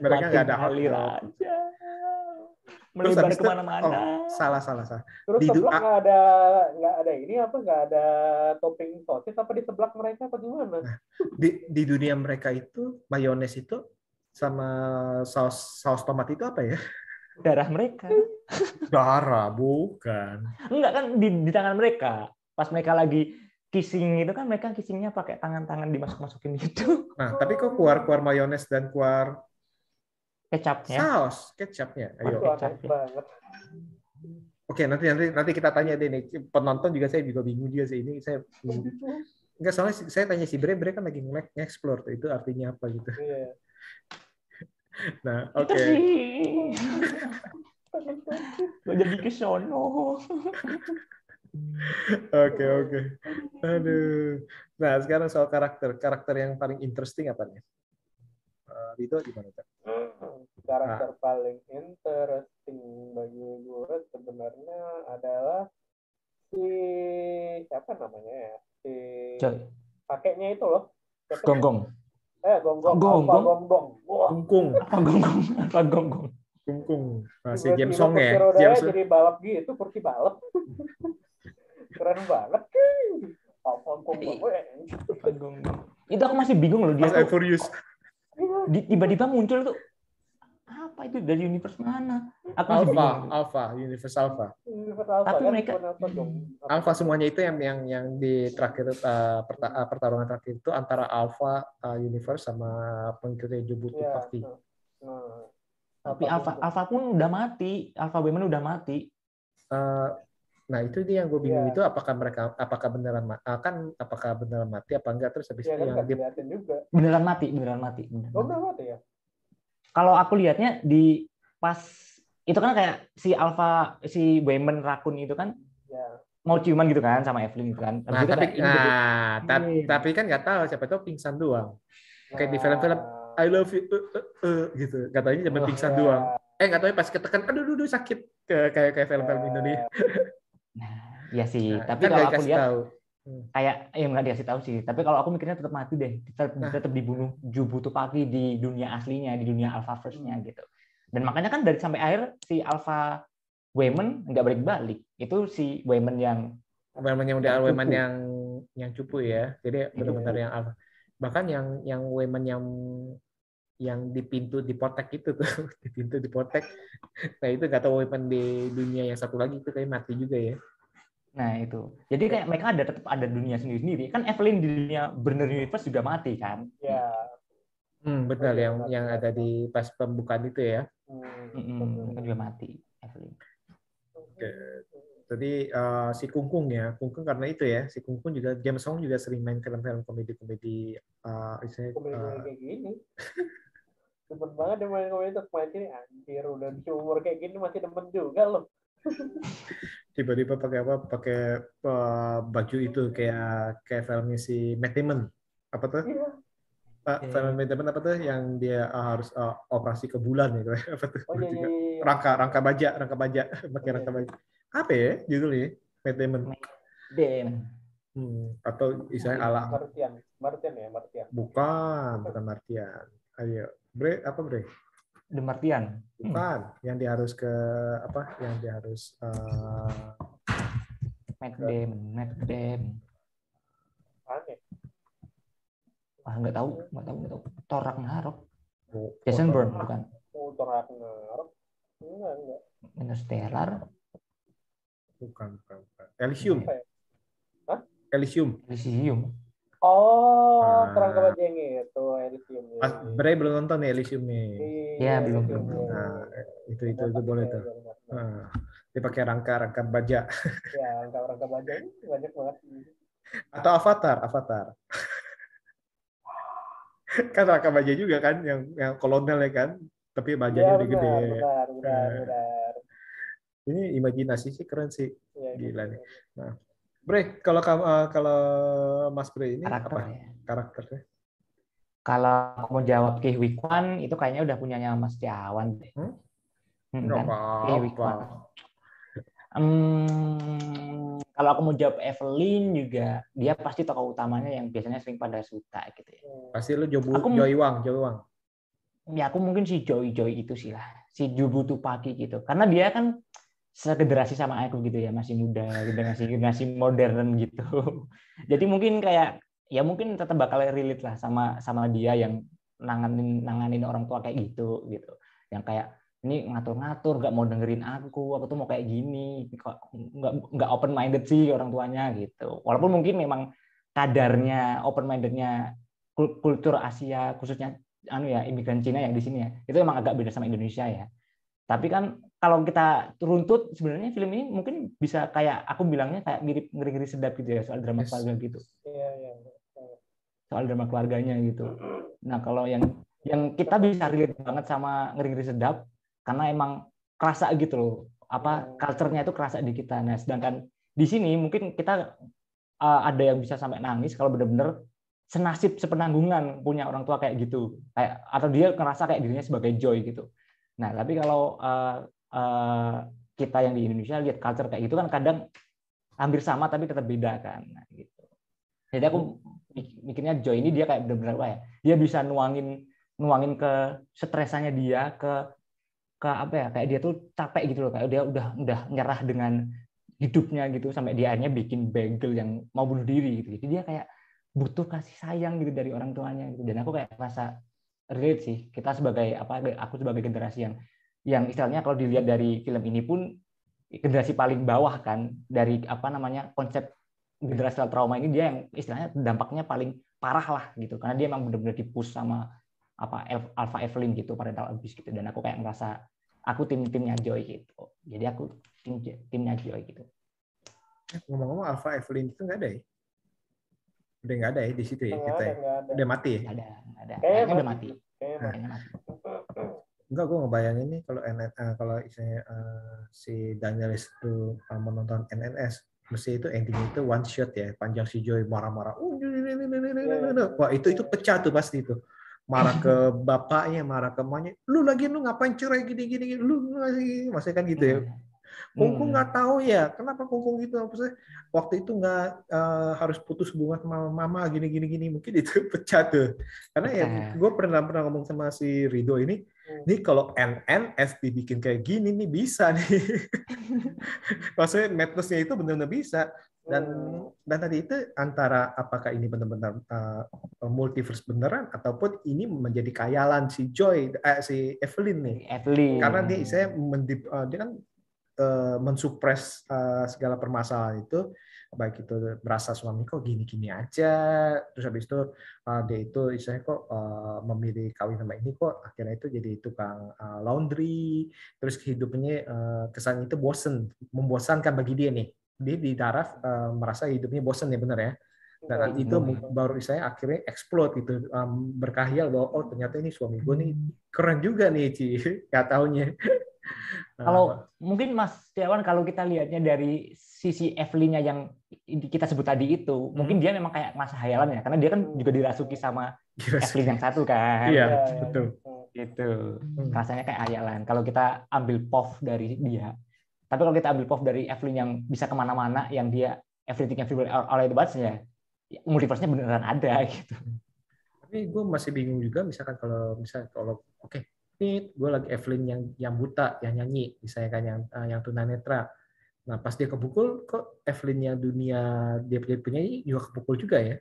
Mereka nggak ada hotdog. Melebar ke mana-mana. oh, salah salah salah. Terus Di seblak ah. nggak ada nggak ada ini apa nggak ada topping sosis apa di seblak mereka apa gimana? Di di dunia mereka itu mayones itu sama saus saus tomat itu apa ya? Darah mereka. Darah, bukan. Enggak kan di, di tangan mereka. Pas mereka lagi kissing itu kan mereka kissingnya pakai tangan-tangan dimasuk-masukin gitu. Nah, tapi kok keluar keluar mayones dan keluar Kecapnya. saus kecapnya? Ayo. Aduh, kecap aneh ya. banget. Oke, nanti nanti nanti kita tanya deh nih penonton juga saya juga bingung juga sih ini saya enggak soalnya saya tanya si Bre, Bre kan lagi nge-explore tuh itu artinya apa gitu. Iya. Nah, oke. Gak jadi ke sono. Oke, oke. Aduh. Nah, sekarang soal karakter. Karakter yang paling interesting apa nih? Eh, Dito gimana, Cak? Karakter paling interesting bagi gue sebenarnya adalah si siapa namanya ya? Si Coy, kakeknya itu loh. Gonggong. Eh, gonggong. Gonggong? Gonggong. Wah, Kungkung, Apa gonggong? Apa gonggong? kungkung. Nah, si tiba-tiba James Song ya. James jadi balap gitu, kursi balap. Keren banget. Gonggong. Gonggong? Itu aku masih bingung loh dia tuh tiba-tiba muncul tuh apa itu dari universe mana? Aku masih Alpha, bingung. Alpha, Universe Alpha. Universe Alpha Tapi kan, mereka- Alpha dong. Alpha semuanya itu yang yang yang di terakhir uh, perta- uh, pertarungan terakhir itu antara Alpha uh, Universe sama pengikutnya Jobutu Iya. Party. Nah, Tapi Alpha Alpha Alpha pun udah mati. Alpha Women udah mati. Uh, nah itu dia yang gue bingung Iya. itu apakah mereka apakah beneran ma- uh, kan apakah beneran mati apa enggak terus habis Iya itu kan yang dia juga. Beneran mati, beneran mati. beneran Oh, mati. udah mati ya? Kalau aku lihatnya di pas itu kan kayak si Alpha si Women Rakun itu kan Ya. mau ciuman gitu kan sama Evelyn gitu kan. Habis nah tapi kayak nah ta- Iya. tapi kan nggak tahu siapa tahu pingsan doang Kayak di film-film, Nah, I love you uh, uh, uh, gitu katanya cuma Wah. pingsan ya. doang eh nggak tahu ya pas ketekan aduh aduh, aduh sakit Kayak- kayak kayak film-film Ya. Indonesia Nah, ya sih. Nah, tapi kan kalau nggak aku lihat tahu kayak ya nggak dikasih tahu sih. Tapi kalau aku mikirnya tetap mati deh. Tetap, Nah. tetap dibunuh Jubutu Paki di dunia aslinya, di dunia Alpha Verse-nya gitu. Dan makanya kan dari sampai akhir si Alpha Women nggak balik-balik. Itu si Women yang Weman yang udah Yang cupu. yang yang cupu ya. Jadi benar-benar Iya. yang alpha. Bahkan yang yang Weman yang yang di pintu di potek itu tuh, di pintu di potek. Nah, itu nggak tahu Weman di dunia yang satu lagi itu kayak mati juga ya. Nah itu. Jadi kayak mereka ada tetap ada dunia sendiri-sendiri. Kan Evelyn di dunia Burner Universe juga mati kan. Ya. Hmm, benar Iya, yang mati, yang ada di pas pembukaan itu ya. Hmm, mereka juga mati. Evelyn. Jadi eh, si Kungkung ya, Kungkung karena itu ya, si Kungkung juga James Hong juga sering main film-film komedi-komedi eh istilahnya, komedi eh, kayak gini. Demen banget dia main komedi terus main sini anjir udah di umur kayak gini masih demen juga loh. tiba-tiba pakai apa? Pakai eh, baju itu kayak kayak filmnya si Matt Damon. Apa tuh? Iya. Eh, film Matt Damon apa tuh yang dia eh, harus eh, operasi ke bulan gitu. Apa tuh? Oh iya iya. iya. Rangka rangka baja, rangka baja, pakai rangka baja. Apa ya judulnya? Matt Damon. Damn. Hmm, atau istilahnya ala Martian, Martian ya Martian. bukan, bukan Martian. Ayo, Bre, apa Bre? The Martian. Bukan, yang dia harus ke apa? Yang dia harus eh, Matt Damon. Matt Damon. Aneh. Wah nggak tahu, nggak tahu, nggak tahu. Thor Ragnarok. oh, Jason Bourne bukan. Oh, Ragnarok. Enggak, enggak. Interstellar. Bukan, bukan, bukan. Elysium. Ya? Elysium. Elysium. Oh, Ah. kerangka baja yang itu Elysium. Iya, Mas iya. Bray belum nonton nih Elysium nih. Iya, belum, Elysium, belum. iya. Nah, itu itu itu boleh tuh. Nah, dia pakai rangka-rangka baja Ya, rangka-rangka baja ini banyak banget. atau avatar, avatar. kan rangka baja juga kan yang yang kolonel ya kan, tapi Iya, bajanya benar, udah gede. benar, benar, Eh. benar. Ini imajinasi sih keren sih. Iya, Gila gitu. nih. Bre, kalau eh, kalau Mas Bre ini karakter apa ya. karakternya? Kalau aku mau jawab Ki Wikwan itu kayaknya udah punyanya Mas Tiawan deh. Hmm? Hmm, kan? Wikwan. Hmm, kalau aku mau jawab Evelyn juga dia pasti tokoh utamanya yang biasanya sering pada suka gitu ya. Pasti lu Jobu, Aku- Joy Wang, Joy Wang. Ya aku mungkin si Joy Joy itu sih lah, si Jubu Tupaki gitu. Karena dia kan segenerasi sama aku gitu ya, masih muda, generasi generasi modern gitu. Jadi mungkin kayak ya mungkin tetap bakal relate lah sama sama dia yang nanganin nanganin orang tua kayak gitu gitu. Yang kayak ini ngatur-ngatur, nggak mau dengerin aku, aku tuh mau kayak gini, kok nggak nggak open minded sih orang tuanya gitu. Walaupun mungkin memang kadarnya open mindednya kultur Asia khususnya anu ya imigran Cina yang di sini ya itu emang agak beda sama Indonesia ya tapi kan kalau kita runtut sebenarnya film ini mungkin bisa kayak aku bilangnya kayak mirip ngeri-ngeri sedap gitu ya soal drama Yes. keluarga gitu. Iya, iya. soal drama keluarganya gitu. Nah kalau yang yang kita bisa relate banget sama ngeri-ngeri sedap karena emang kerasa gitu loh. Apa culture-nya itu kerasa di kita. Nah sedangkan di sini mungkin kita uh, ada yang bisa sampai nangis kalau benar-benar senasib sepenanggungan punya orang tua kayak gitu. Kayak atau dia ngerasa kayak dirinya sebagai joy gitu. Nah tapi kalau uh, uh, kita yang di Indonesia lihat culture kayak gitu kan kadang hampir sama tapi tetap beda kan nah, gitu. Jadi aku mik- mikirnya joy ini dia kayak benar-benar apa ya dia bisa nuangin nuangin ke stresannya dia ke ke apa ya kayak dia tuh capek gitu loh kayak dia udah udah nyerah dengan hidupnya gitu sampai dia akhirnya bikin bagel yang mau bunuh diri gitu. Jadi dia kayak butuh kasih sayang gitu dari orang tuanya gitu. Dan aku kayak rasa relate sih kita sebagai apa aku sebagai generasi yang yang istilahnya kalau dilihat dari film ini pun generasi paling bawah kan dari apa namanya konsep generasi trauma ini dia yang istilahnya dampaknya paling parah lah gitu karena dia emang benar-benar dipush sama apa Alpha Evelyn gitu parental abuse gitu dan aku kayak ngerasa aku tim timnya Joy gitu jadi aku tim timnya Joy gitu Ngomong-ngomong Alpha Evelyn itu nggak ada ya? Udah nggak ada ya di situ ya kita ada, ya? ada. Udah mati ya? Ada ada Kayaknya udah mati. kayaknya mati Enggak, gue ngebayangin nih kalau NN, eh, kalau misalnya eh, si Danielis itu eh, menonton NNS, mesti itu ending itu one shot ya, panjang si Joy marah-marah. "Uh, ini." Wah itu itu pecah tuh pasti itu. Marah ke bapaknya, marah ke emaknya. Lu lagi lu ngapain cerai gini gini, gini? lu masih maksudnya kan gitu ya. Kungkung Hmm. nggak tahu ya, kenapa Kungkung gitu? Maksudnya waktu itu nggak eh, harus putus hubungan sama mama gini gini gini, mungkin itu pecah tuh. Karena ya Pecah. gue pernah pernah ngomong sama si Rido ini, Nih kalau NNS dibikin kayak gini nih bisa nih. Maksudnya madness-nya itu benar-benar bisa. Dan Hmm. dan tadi itu antara apakah ini benar-benar uh, multiverse beneran ataupun ini menjadi kayalan si Joy, eh, si Evelyn nih. Evelyn Karena dia saya mendip, uh, dia kan uh, mensupres uh, segala permasalahan itu baik itu berasa suami kok gini-gini aja terus habis itu uh, dia itu istilahnya kok uh, memilih kawin sama ini kok akhirnya itu jadi tukang uh, laundry terus hidupnya uh, kesannya itu bosen membosankan bagi dia nih. Dia di darah uh, merasa hidupnya bosen ya benar ya. Dan Betul. itu baru saya akhirnya explode gitu um, berkahiyal bahwa oh ternyata ini suami gue nih keren juga nih Ci. Nggak taunya. Kalau mungkin Mas Tiawan kalau kita lihatnya dari sisi Evelyn-nya yang kita sebut tadi itu, mungkin dia memang kayak masa hayalan ya, karena dia kan juga dirasuki sama. Evelyn yang satu kan. Iya, Iya, betul. Gitu. Hmm. Rasanya kayak hayalan. Kalau kita ambil POV dari dia, tapi kalau kita ambil POV dari Evelyn yang bisa ke mana-mana, yang dia everything everywhere all, all at once ya, ya multiverse-nya beneran ada gitu. Tapi gue masih bingung juga misalkan kalau misalnya kalau oke ini gue lagi Evelyn yang yang buta yang nyanyi misalnya kan yang eh, yang tunanetra. Nah pas dia kepukul kok Evelyn yang dunia dia punya penyanyi juga kepukul juga ya.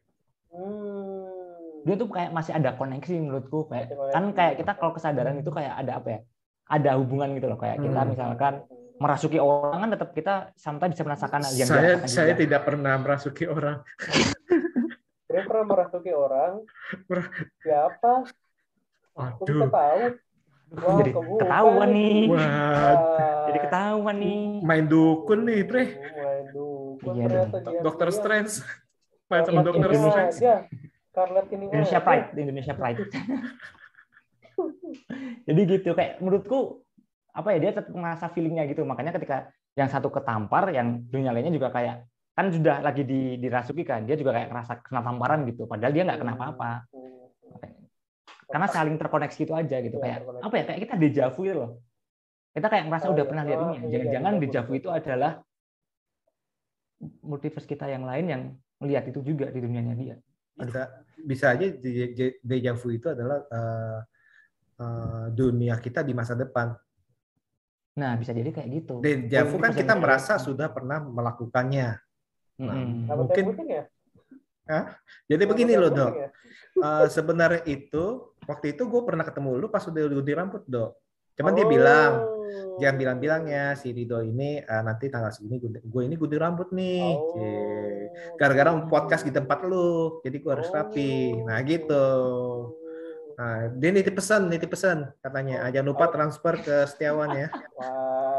Hmm. Dia tuh kayak masih ada koneksi menurutku kayak Masih kan kayak kita kalau kesadaran itu kayak ada apa ya? Ada hubungan gitu loh kayak kita Hmm. misalkan merasuki orang kan tetap kita sometimes bisa merasakan yang saya saya juga. tidak pernah merasuki orang. Dia pernah merasuki orang. Siapa? Aku bisa tahu. Wah, jadi kebuka ketahuan nih. Wah, Wah. Jadi ketahuan nih. main dukun nih, Bre. Main dukun Iya, ternyata Do- dia. Dokter. Strange. Main sama Dokter Indonesia. Strange. Scarlet ini Indonesia. Pride, Indonesia Pride. Jadi gitu kayak menurutku apa ya dia tetap merasa feelingnya gitu. Makanya ketika yang satu ketampar, yang dunia lainnya juga kayak kan sudah lagi di, dirasuki kan, dia juga kayak ngerasa kena tamparan gitu. Padahal dia nggak kena apa-apa. Hmm. Karena saling terkoneksi itu aja gitu. Iya, Kayak apa ya? Kayak kita dejavu gitu loh. Kita kayak ngerasa Oh, udah iya. pernah lihat Oh, ini. iya, Jangan-jangan iya, dejavu itu adalah multiverse kita yang lain yang melihat itu juga di dunianya dia. Bisa bisa aja de- de- deja vu itu adalah eh, eh, dunia kita di masa depan. Nah, bisa jadi kayak gitu. Deja vu kan kita merasa lain. sudah pernah melakukannya. Mm-mm. Apa Mungkin ya? jadi Apa begini loh, Dok. ya? Eh, sebenarnya itu waktu itu gue pernah ketemu lu pas udah gunting rambut, Dok. Cuman dia Oh. bilang, jangan bilang-bilangnya si Rido ini eh, nanti tanggal segini gue ini gunting rambut nih. Oh. Gara-gara podcast di tempat lu, jadi gue harus rapi. Nah gitu. Nah, dia nitip pesan, nitip pesan katanya. Ah, Jangan lupa transfer ke Setiawan ya.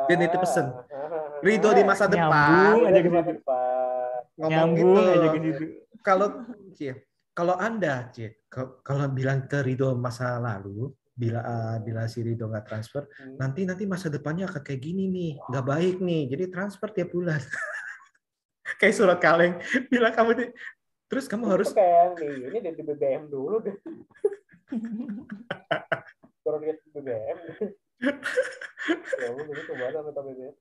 Dia nitip pesen. Ridho di masa Nyambung depan aja Di ke masa situ. depan. ngomong Nyambung gitu. aja ke situ. Kalau kalau Anda, ke- kalau bilang ke Ridho masa lalu, bila ah, bila si Ridho nggak transfer, Hmm. nanti nanti masa depannya akan kayak gini nih, nggak baik nih. Jadi transfer tiap bulan. kayak surat kaleng. Bilang kamu nih, terus kamu harus Itu kayak yang di ini di BBM dulu deh. Turun di BBM. ya jadi ke mana BBM?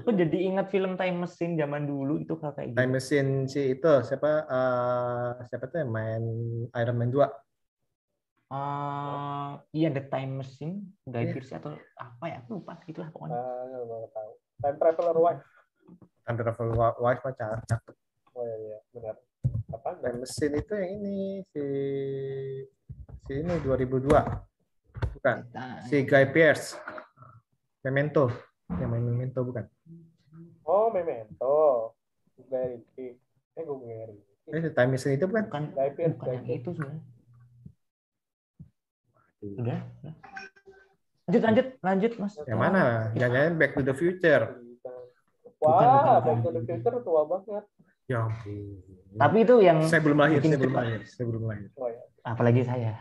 Aku jadi ingat film Time Machine zaman dulu itu kayak gitu. time machine si itu siapa eh, siapa tuh yang main Iron Man 2 Eh, iya The Time Machine, Guy Iya. Pearce atau apa ya? Aku lupa gitulah pokoknya. Ah, tahu. Time Traveler Wife. Time Travel Wa- Wife mah ca- cakep. Oh iya, iya, benar. Apa? Time machine itu yang ini si si ini 2002 bukan si Guy Pearce Memento yang main Memento bukan Oh, Memento. Guy Ritchie. Eh, gue ngeri. eh si Time machine itu bukan bukan yang itu sebenarnya. Udah. Lanjut, lanjut, lanjut, Mas. yang mana jangan Back to the Future Wah, Bukan, bukan, Back to the Future tua banget. ya ampun Tapi itu yang saya belum lahir saya belum lahir saya belum lahir Oh ya. apalagi saya.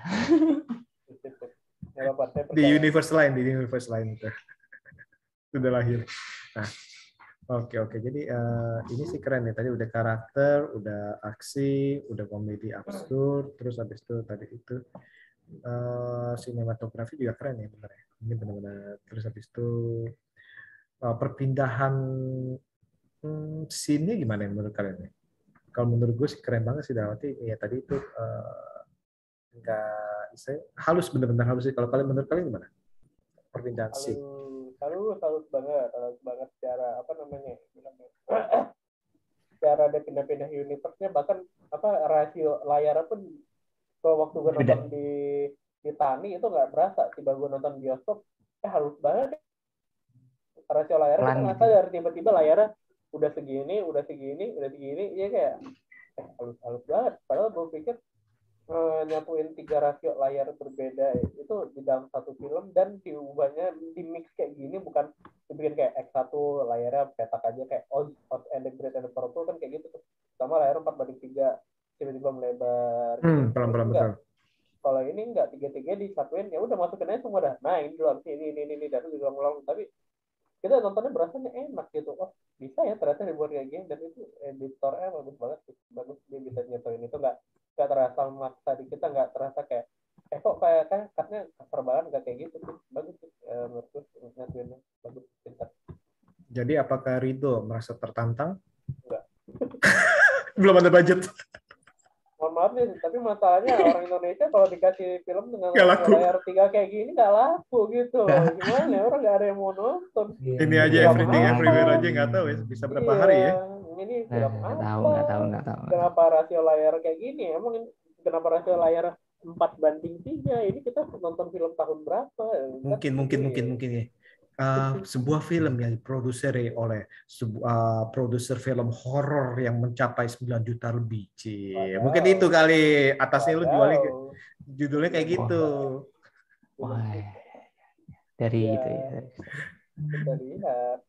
Apa-apa, saya di universe lain di universe lain itu sudah lahir. Nah oke oke. Jadi eh, ini sih keren ya. Tadi udah karakter udah aksi udah komedi absurd terus habis itu tadi itu eh, sinematografi juga keren ya benar ya. Ini benar-benar terus habis itu eh, perpindahan hmm, scene gimana ya menurut kalian ya? kalau menurut gue sih keren banget sih Dawati ya tadi itu eh, enggak saya halus bener-bener halus sih. Kalau kalian menurut kalian gimana? Perpindahan scene halus halus banget halus banget secara apa namanya bilangnya secara ada pindah-pindah universe-nya bahkan apa rasio layarnya pun kalau waktu gue Beda. nonton di di Tani itu nggak berasa tiba gue nonton bioskop eh halus banget rasio kita nggak gitu. sadar tiba-tiba layarnya udah segini udah segini udah segini ya kayak eh halus halus banget padahal gue pikir eh, nyatuin tiga rasio layar berbeda itu di dalam satu film dan diubahnya di mix kayak gini bukan dibikin kayak X1 layarnya petak aja kayak Oz, Oz and the Great and the Powerful kan kayak gitu tuh. Sama layar 4 banding 3 tiba-tiba melebar. Hmm, pelan-pelan betul. kalau ini enggak tiga-tiga disatuin ya udah masukin aja semua dah. Nah ini doang ini ini ini, ini dan itu diulang-ulang. Tapi kita nontonnya berasanya enak gitu. Oh bisa ya ternyata dibuat kayak gini dan itu editornya bagus banget sih. Bagus dia bisa nyatuin itu enggak enggak terasa maksa di kita enggak terasa kayak eh kok kayak kayak katanya kasar banget enggak kayak gitu sih. Bagus sih eh, menurutku nyatuinnya bagus pintar. Jadi apakah Rido merasa tertantang? Enggak. belum ada budget. Mohon maaf nih tapi masalahnya orang Indonesia kalau dikasih film dengan Nggak laku. layar tiga kayak gini nggak laku gitu. Gimana ya? orang nggak ada yang mau nonton. Ini aja Iya, everything apa? everywhere aja nggak tahu ya bisa berapa Iya, hari ya ini Nah, film apa tahu, nggak tahu, nggak tahu. kenapa rasio layar kayak gini emang ini- kenapa rasio layar 4 banding 3 ini kita nonton film tahun berapa Kan mungkin mungkin ini. mungkin mungkin ya uh, sebuah film yang diproduseri oleh sebuah produser film horor yang mencapai 9 juta lebih. Cie. Wow. Mungkin itu kali atasnya lu jualnya judulnya kayak gitu. Wah, dari Ya. itu ya. Kita lihat.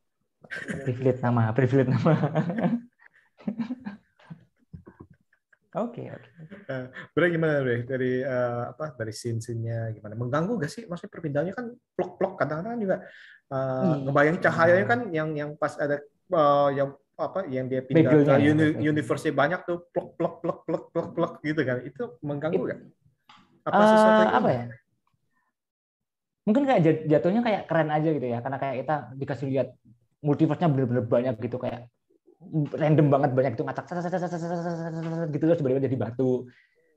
Privilege nama, privilege nama. Oke, oke. Berarti gimana Bre? dari eh, apa dari scene-scene-nya gimana? Mengganggu gak sih? Maksudnya perpindahannya kan plok-plok kadang-kadang juga eh, Iya. ngebayangin cahayanya kan yang yang pas ada eh, yang apa yang dia pindah ke ya, uni- universe banyak tuh plok plok plok plok plok plok gitu kan. Itu mengganggu gak? Apa Eh, sesuatu yang apa ya? Mungkin kayak jat- jatuhnya kayak keren aja gitu ya, karena kayak kita dikasih lihat multiverse-nya benar-benar banyak gitu kayak random banget banyak itu ngacak gitu terus tiba-tiba jadi batu.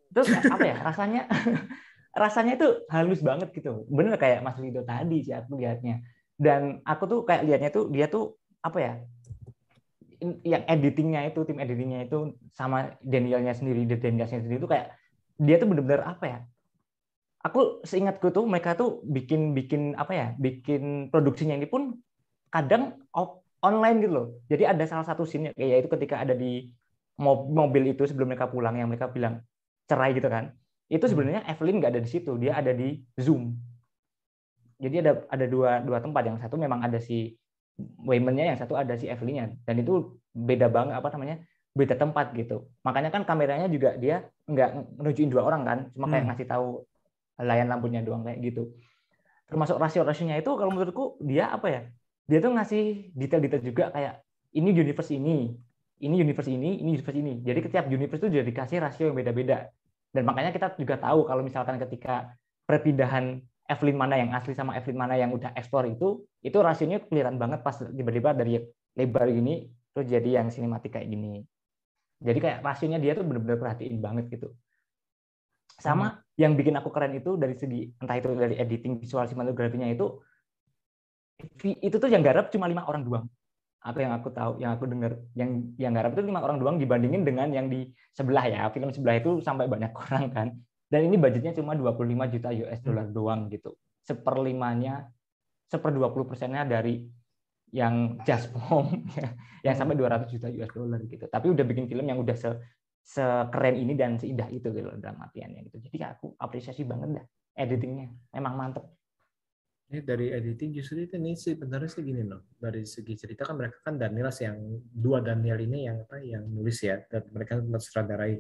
Terus apa ya rasanya rasanya itu halus banget gitu. Bener kayak Mas Lido tadi sih aku lihatnya dan aku tuh kayak lihatnya tuh dia tuh apa ya yang editingnya itu tim editingnya itu sama Danielnya sendiri Danielnya sendiri itu kayak dia tuh bener-bener apa ya aku seingatku tuh mereka tuh bikin bikin apa ya bikin produksinya ini pun kadang off- online gitu loh. Jadi ada salah satu scene kayak itu ketika ada di mo- mobil itu sebelum mereka pulang yang mereka bilang cerai gitu kan. Itu sebenarnya Evelyn nggak ada di situ dia ada di Zoom. Jadi ada ada dua dua tempat. Yang satu memang ada si Wayman-nya yang satu ada si Evelyn-nya. Dan itu beda banget apa namanya beda tempat gitu. Makanya kan kameranya juga dia nggak nunjukin dua orang kan. Cuma kayak Hmm. ngasih tahu layar lampunya doang kayak gitu. Termasuk rasio-rasionya itu kalau menurutku dia apa ya dia tuh ngasih detail-detail juga kayak ini universe ini ini universe ini ini universe ini. Jadi setiap universe itu juga dikasih rasio yang beda-beda. Dan makanya kita juga tahu kalau misalkan ketika perpindahan Evelyn mana yang asli sama Evelyn mana yang udah ekspor itu itu rasionya kelihatan banget pas tiba-tiba dari lebar gini terus jadi yang sinematik kayak gini. Jadi kayak rasionya dia tuh bener-bener perhatiin banget gitu. Sama yang bikin aku keren itu dari segi entah itu dari editing visual sinematografinya itu itu tuh yang garap cuma lima orang doang. Apa yang aku tahu yang aku dengar yang yang garap itu lima orang doang dibandingin dengan yang di sebelah ya. Film sebelah itu sampai banyak orang kan. Dan ini budgetnya cuma 25 juta US dollar doang gitu. Seperlimanya seper 20 persennya dari yang Just Mom yang sampai 200 juta US dollar gitu. Tapi udah bikin film yang udah se sekeren ini dan seindah itu gitu dalam artiannya gitu. Jadi aku apresiasi banget dah editingnya. Memang mantep Ini dari editing justru itu nih sih benernya sih gini loh. Dari segi cerita kan mereka kan Daniel yang dua Daniel ini yang apa yang nulis ya dan mereka mensutradarai.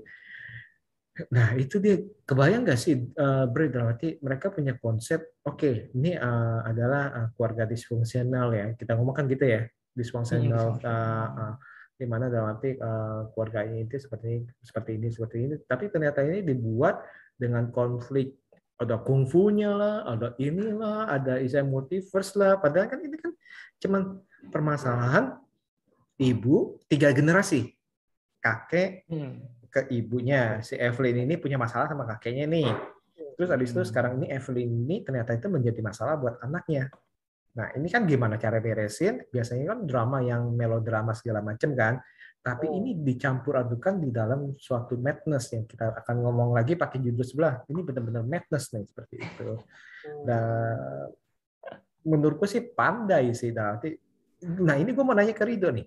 Nah itu dia kebayang nggak sih uh, Bre dalam arti mereka punya konsep oke ini uh, adalah uh, keluarga disfungsional ya kita ngomongkan gitu ya disfungsional uh, uh, di mana dalam arti uh, keluarga ini itu seperti ini seperti ini seperti ini tapi ternyata ini dibuat dengan konflik ada kungfunya lah, ada inilah, ada istilah multiverse lah. Padahal kan ini kan cuman permasalahan ibu tiga generasi, kakek hmm. ke ibunya. Si Evelyn ini punya masalah sama kakeknya nih. Terus habis itu sekarang ini Evelyn ini ternyata itu menjadi masalah buat anaknya. Nah ini kan gimana cara beresin? Biasanya kan drama yang melodrama segala macam kan. Tapi ini dicampur adukan di dalam suatu madness yang kita akan ngomong lagi pakai judul sebelah. Ini benar-benar madness nih seperti itu. Dan menurutku sih pandai sih nanti. Nah ini gue mau nanya ke Rido nih.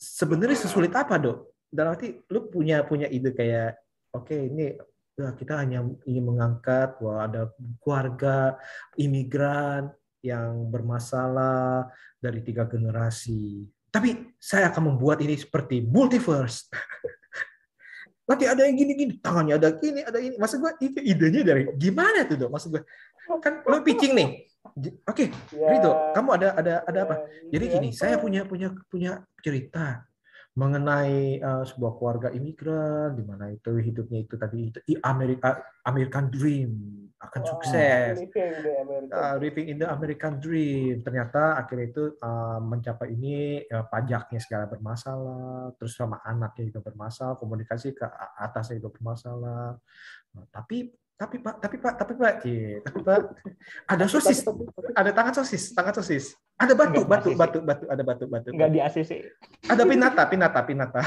Sebenarnya sesulit apa dok? Dalam arti lu punya punya ide kayak oke ini ya, kita hanya ingin mengangkat bahwa ada keluarga imigran yang bermasalah dari tiga generasi tapi saya akan membuat ini seperti multiverse. Nanti ada yang gini-gini, tangannya ada gini, ada ini. Maksud gue itu idenya dari gimana tuh dok? Maksud gue kan lo pitching nih. Oke, Ya, Rido, kamu ada ada ada apa? ya, Jadi ya. gini, saya punya punya punya cerita mengenai uh, sebuah keluarga imigran di mana itu hidupnya itu tadi itu Amerika American Dream akan Wah, sukses living the American uh, living in the American Dream. Ternyata akhirnya itu uh, mencapai ini uh, pajaknya segala bermasalah, terus sama anaknya juga bermasalah, komunikasi ke atasnya juga bermasalah. Nah, tapi tapi pak tapi pak tapi pak tapi pak ada sosis. ada tangan sosis tangan sosis. Ada batu batu batu batu ada batu batu. nggak di ACC ada pinata pinata pinata.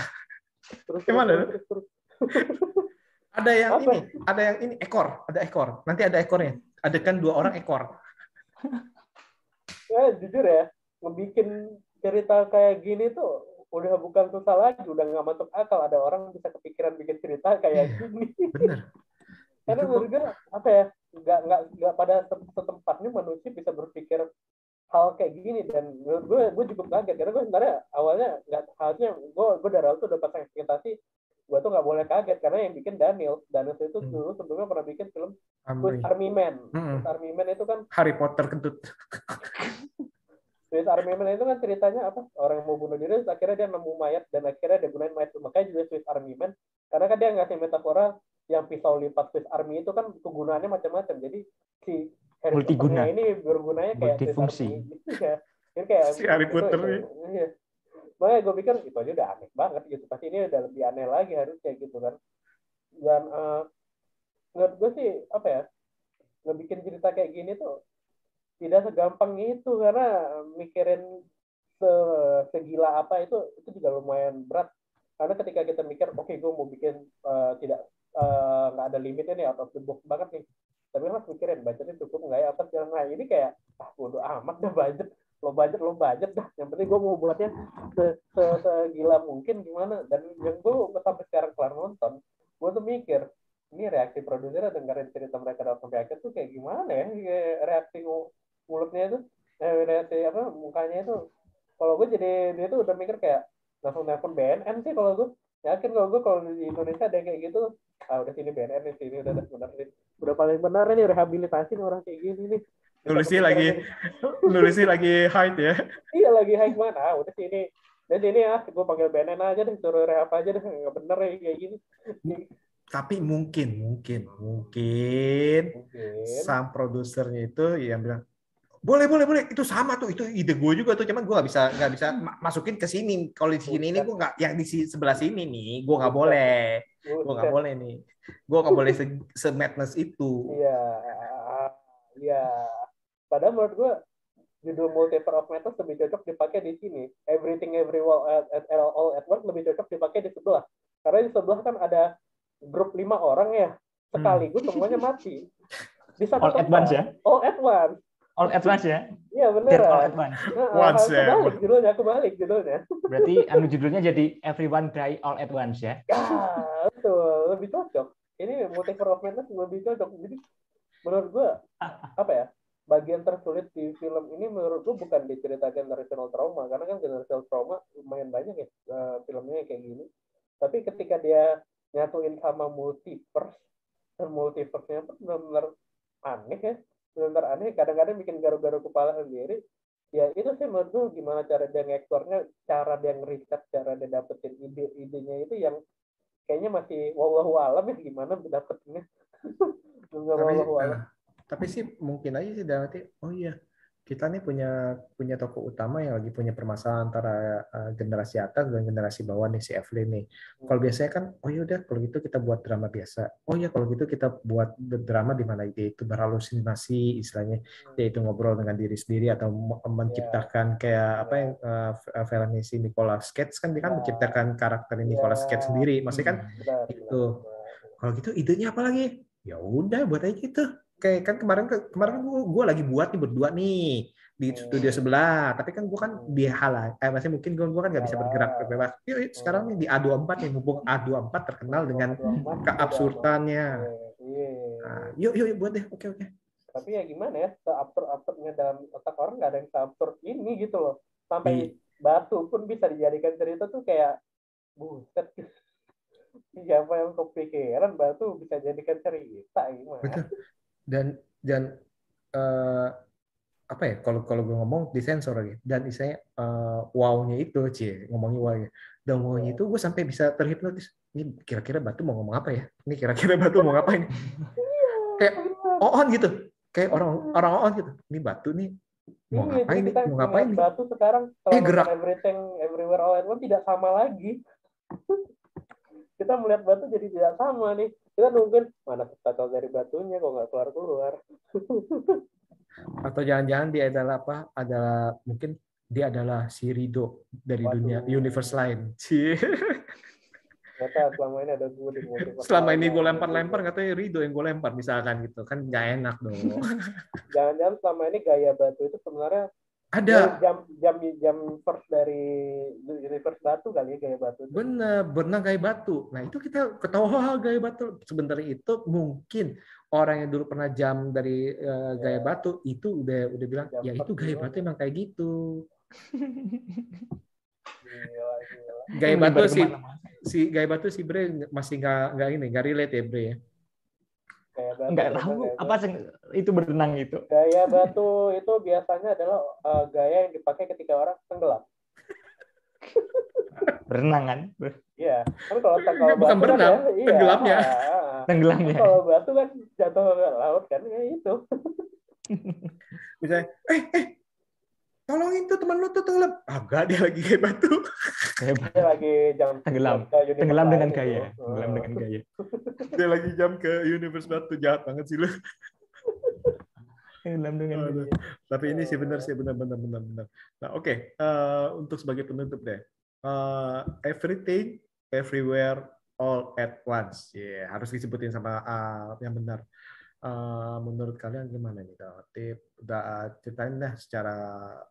Terus, Gimana? terus, terus, terus. ada yang Apa? ini ada yang ini ekor ada ekor. Nanti ada ekornya. Ada kan dua orang ekor. Ya jujur ya ngebikin cerita kayak gini tuh udah bukan susah lagi udah nggak masuk akal. Ada orang bisa kepikiran bikin cerita kayak gini. bener karena gue apa ya nggak nggak nggak pada tem- setempatnya manusia bisa berpikir hal kayak gini. Dan menurut gue gue cukup kaget. Karena gue sebenarnya awalnya nggak harusnya gue gue dari awal tuh udah pasang ekspektasi gue tuh nggak boleh kaget. Karena yang bikin Daniel Daniel itu Hmm. dulu sebelumnya pernah bikin film. Swiss Army Man. Mm-mm. Swiss Army Man itu kan Harry Potter kentut. Swiss Army Man itu kan ceritanya apa? Orang yang mau bunuh diri akhirnya dia nemu mayat dan akhirnya dia gunain mayat itu. Makanya juga Swiss Army Man karena kan dia ngasih metafora yang pisau lipat Swiss Army itu kan kegunaannya macam-macam jadi si Harry Multiguna. Ini bergunanya kayak Swiss Multifungsi. Army gitu ya Jadi kayak Si Harry Potter itu- nih. iya. makanya gue pikir itu aja udah aneh banget gitu pasti ini udah lebih aneh lagi harusnya gitu kan dan eh, menurut gue sih apa ya ngebikin cerita kayak gini tuh tidak segampang itu karena mikirin se segila apa itu itu juga lumayan berat karena ketika kita mikir oke gue mau bikin eh, tidak eh, nggak ada limitnya nih out of banget nih. Tapi mas mikirin budgetnya cukup nggak ya? Apa segala nah ini kayak ah bodo amat dah budget. Lo budget lo budget dah. Yang penting gue mau buatnya se, se, segila mungkin gimana. Dan yang gue sampai sekarang kelar nonton gue tuh mikir ini reaksi produser dengerin cerita mereka dalam sampai akhir tuh kayak gimana ya? Reaksi mu- mulutnya itu eh, reaksi apa mukanya itu kalau gue jadi dia tuh udah mikir kayak langsung telepon BNN sih kalau gue yakin kalau gue kalau di Indonesia ada yang kayak gitu ah udah sini BNN nih sini udah benar nih. Udah paling benar nih rehabilitasi nih orang kayak gini nih. Nulisnya lagi nulisnya lagi hide ya. Iya lagi high mana? Ah udah sini. Dan sini ah gue panggil BNN aja deh suruh rehab aja deh nggak bener ya kayak gini. Tapi mungkin mungkin mungkin mungkin. sang produsernya itu yang bilang boleh boleh boleh. Itu sama tuh itu ide gue juga tuh cuman gue nggak bisa nggak bisa ma- masukin ke sini. Kalau di sini ini gue nggak yang di sebelah sini nih gue nggak boleh gue nggak boleh nih gue nggak boleh se, se madness itu Iya, iya. Padahal menurut gue judul Multiverse of Madness lebih cocok dipakai di sini. Everything Everywhere at, at All at Once lebih cocok dipakai di sebelah. Karena di sebelah kan ada grup lima orang ya. Sekaligus semuanya mati. Di satu All at tempat. once ya? All at once. All at once ya? Iya Dead all at once. Nah, Once ya. kebalik judulnya, kebalik judulnya. Berarti anu judulnya jadi Everyone Die All at Once ya? Ya, betul. Lebih cocok. Ini Multiverse of Madness lebih cocok. Jadi menurut gua apa ya? Bagian tersulit di film ini menurut gua bukan di cerita generational trauma karena kan generational trauma lumayan banyak ya eh, filmnya kayak gini. Tapi ketika dia nyatuin sama multiverse dan multiverse-nya pun benar-benar aneh ya. Benar-benar aneh. Kadang-kadang bikin garu-garu kepala sendiri. Ya itu sih menurut gua gimana cara dia ngektornya, cara dia ngeriset, cara dia dapetin ide-idenya itu yang kayaknya masih wallahu alam ya gimana dapetinnya. Enggak tapi tapi sih mungkin aja sih dalam oh iya kita nih punya punya tokoh utama yang lagi punya permasalahan antara eh, generasi atas dan generasi bawah nih si Evelyn nih. Kalau biasanya kan, oh yaudah kalau gitu kita buat drama biasa. Oh ya kalau gitu kita buat drama di mana dia itu berhalusinasi istilahnya, yaitu ngobrol dengan diri sendiri atau me- menciptakan kayak apa yang eh, filmnya si Nicolas Cage kan dia kan Ya. menciptakan karakter Nicolas Cage sendiri. Maksudnya kan Benar, Itu. kalau gitu idenya apa lagi? Ya udah buat aja gitu. Kayak kan kemarin kemarin gue gue lagi buat nih berdua nih di Hmm. studio sebelah, tapi kan gue kan di halang, eh masih mungkin gue gue kan nggak bisa bergerak bebas. Yuk, yuk, sekarang nih di A24 nih mumpung A24 terkenal dengan keabsurdannya. Iya. Nah, yuk yuk yuk buat deh, oke oke. Tapi ya gimana ya, seabsurd-absurdnya dalam otak orang nggak ada yang seabsurd ini gitu loh. Sampai Iya. batu pun bisa dijadikan cerita tuh kayak buset. Siapa yang kepikiran batu bisa jadikan cerita gimana? Betul. Dan dan eh, apa ya kalau kalau gue ngomong disensor lagi. Dan istilahnya eh, wow-nya itu cie ngomongnya wow dan wow-nya itu gue sampai bisa terhipnotis. Ini kira-kira batu mau ngomong apa ya? Ini kira-kira batu mau ngapain? Kayak on gitu. Kayak orang orang on gitu. Ini batu nih. Mau Iya, ngapain nih? mau ngapain nih? batu sekarang setelah Eh, gerak. everything everywhere all at once tidak sama lagi. Kita melihat batu jadi tidak sama nih kita nungguin mana subtitle dari batunya kok nggak keluar keluar atau jangan-jangan dia adalah apa adalah mungkin dia adalah si Rido dari Waduh. dunia universe lain. Cie. Ternyata selama ini ada gue di selama ini gue lempar-lempar katanya Rido yang gue lempar misalkan gitu. Kan nggak enak dong. Jangan-jangan selama ini gaya batu itu sebenarnya Ada. jam jam jam first dari universe batu kali ya gaya batu tuh. Bener, berenang gaya batu. Nah itu kita ketawa "Wah, gaya batu. Sebenarnya itu mungkin orang yang dulu pernah jam dari eh, gaya batu itu udah udah bilang Jam ya itu gaya batu emang kayak gitu. Gila, gila. Gaya batu si si gaya batu si Bre masih nggak nggak ini nggak relate ya Bre ya. Gaya batu nggak sama tahu gaya apa sing- itu berenang itu Gaya batu itu biasanya adalah uh, gaya yang dipakai ketika orang tenggelam. berenang kan Iya, kan kalau kalau Bukan batu kan berenang, ya, iya. tenggelamnya. Ah, tenggelamnya Kalau batu kan jatuh ke laut kan ya itu. Misalnya, eh eh tolongin tuh teman lu tuh tenggelam. Agak dia lagi gaya batu. Hebat. Dia lagi jam Tenggelam. tenggelam dengan gaya tenggelam Ah. dengan gaya dia lagi jam ke universe batu jahat banget sih lu. tenggelam dengan gaya Tapi ini sih benar sih benar benar benar benar. Nah oke eh, untuk sebagai penutup deh. Eh, everything, everywhere, all at once. Ya harus disebutin sama ah, yang benar. Eh, menurut kalian gimana nih kalau tip udah ah, ceritain dah secara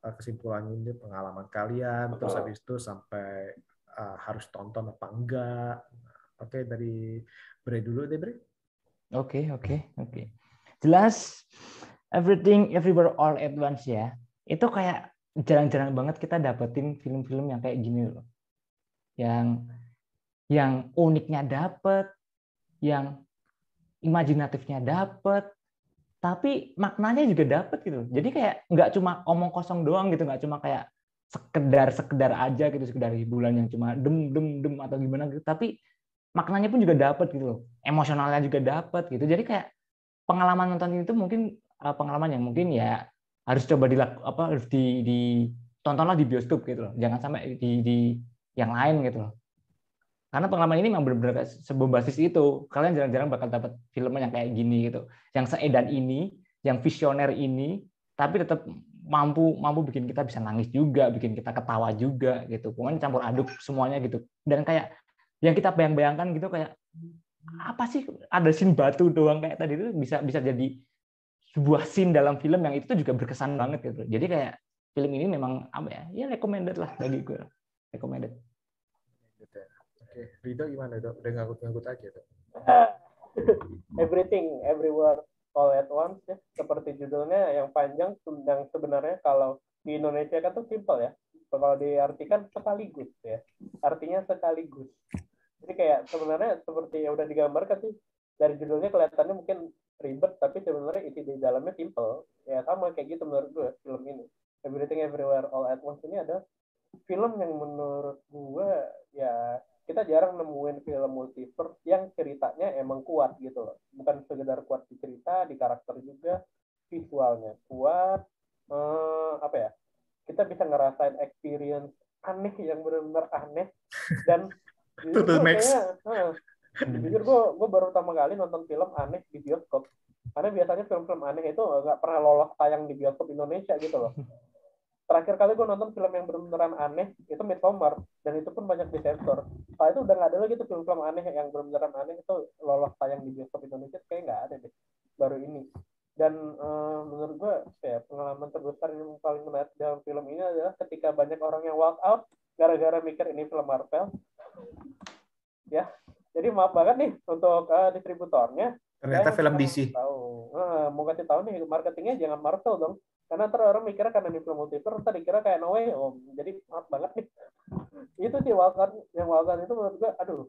ah, kesimpulan ini pengalaman kalian terus habis itu sampai harus tonton apa enggak. Oke dari Bre dulu deh Bre. Oke, oke, oke. Jelas everything everywhere all at once ya. Itu kayak jarang-jarang banget kita dapetin film-film yang kayak gini loh. Yang yang uniknya dapet, yang imajinatifnya dapet, tapi maknanya juga dapet gitu. Jadi kayak nggak cuma omong kosong doang gitu, nggak cuma kayak sekedar sekedar aja gitu, sekedar hiburan yang cuma dem dem dem atau gimana gitu. Tapi maknanya pun juga dapet gitu loh. Emosionalnya juga dapet gitu. Jadi kayak pengalaman nonton itu mungkin uh, pengalaman yang mungkin ya harus coba dilak apa harus di, di tontonlah di bioskop gitu loh. Jangan sampai di di yang lain gitu loh. Karena pengalaman ini memang benar-benar sebombasis itu. Kalian jarang-jarang bakal dapat film yang kayak gini gitu. Yang seedan ini, yang visioner ini, tapi tetap mampu mampu bikin kita bisa nangis juga, bikin kita ketawa juga gitu. Pokoknya campur aduk semuanya gitu. Dan kayak yang kita bayang-bayangkan gitu kayak apa sih ada scene batu doang kayak tadi itu bisa bisa jadi sebuah scene dalam film yang itu juga berkesan banget gitu. Jadi kayak film ini memang apa ya? Ya recommended lah bagi gue. Recommended. Oke, Rido gimana dok? Udah ngangkut-ngangkut aja dok. Everything, everywhere, all at once ya. Seperti judulnya yang panjang yang sebenarnya kalau di Indonesia kan tuh simple ya. Kalau diartikan sekaligus ya. Artinya sekaligus. Jadi kayak sebenarnya seperti yang udah digambarkan sih dari judulnya kelihatannya mungkin ribet tapi sebenarnya isi di dalamnya simple. Ya sama kayak gitu menurut gue film ini. Everything Everywhere All at Once ini ada film yang menurut gue ya kita jarang nemuin film multiverse yang ceritanya emang kuat gitu loh. Bukan sekedar kuat di cerita, di karakter juga, visualnya kuat. Eh, apa ya? Kita bisa ngerasain experience aneh yang benar-benar aneh dan jujur kayaknya, eh, jujur gue gue baru pertama kali nonton film aneh di bioskop karena biasanya film-film aneh itu nggak pernah lolos tayang di bioskop Indonesia gitu loh terakhir kali gue nonton film yang beneran aneh itu Midsommar dan itu pun banyak disensor setelah itu udah nggak ada lagi tuh film-film aneh yang beneran aneh itu lolos tayang di bioskop Indonesia kayak nggak ada deh baru ini dan eh, menurut gue ya pengalaman terbesar yang paling menarik dalam film ini adalah ketika banyak orang yang walk out gara-gara mikir ini film Marvel ya jadi maaf banget nih untuk eh, distributornya Ternyata film DC. Tahu. Nah, mau kasih tahu nih marketingnya jangan Marvel dong. Karena ntar orang mikirnya karena ini film multiverse, ntar dikira kayak No Way Home. Jadi maaf banget nih. itu sih wildcard yang wildcard itu menurut gue, aduh,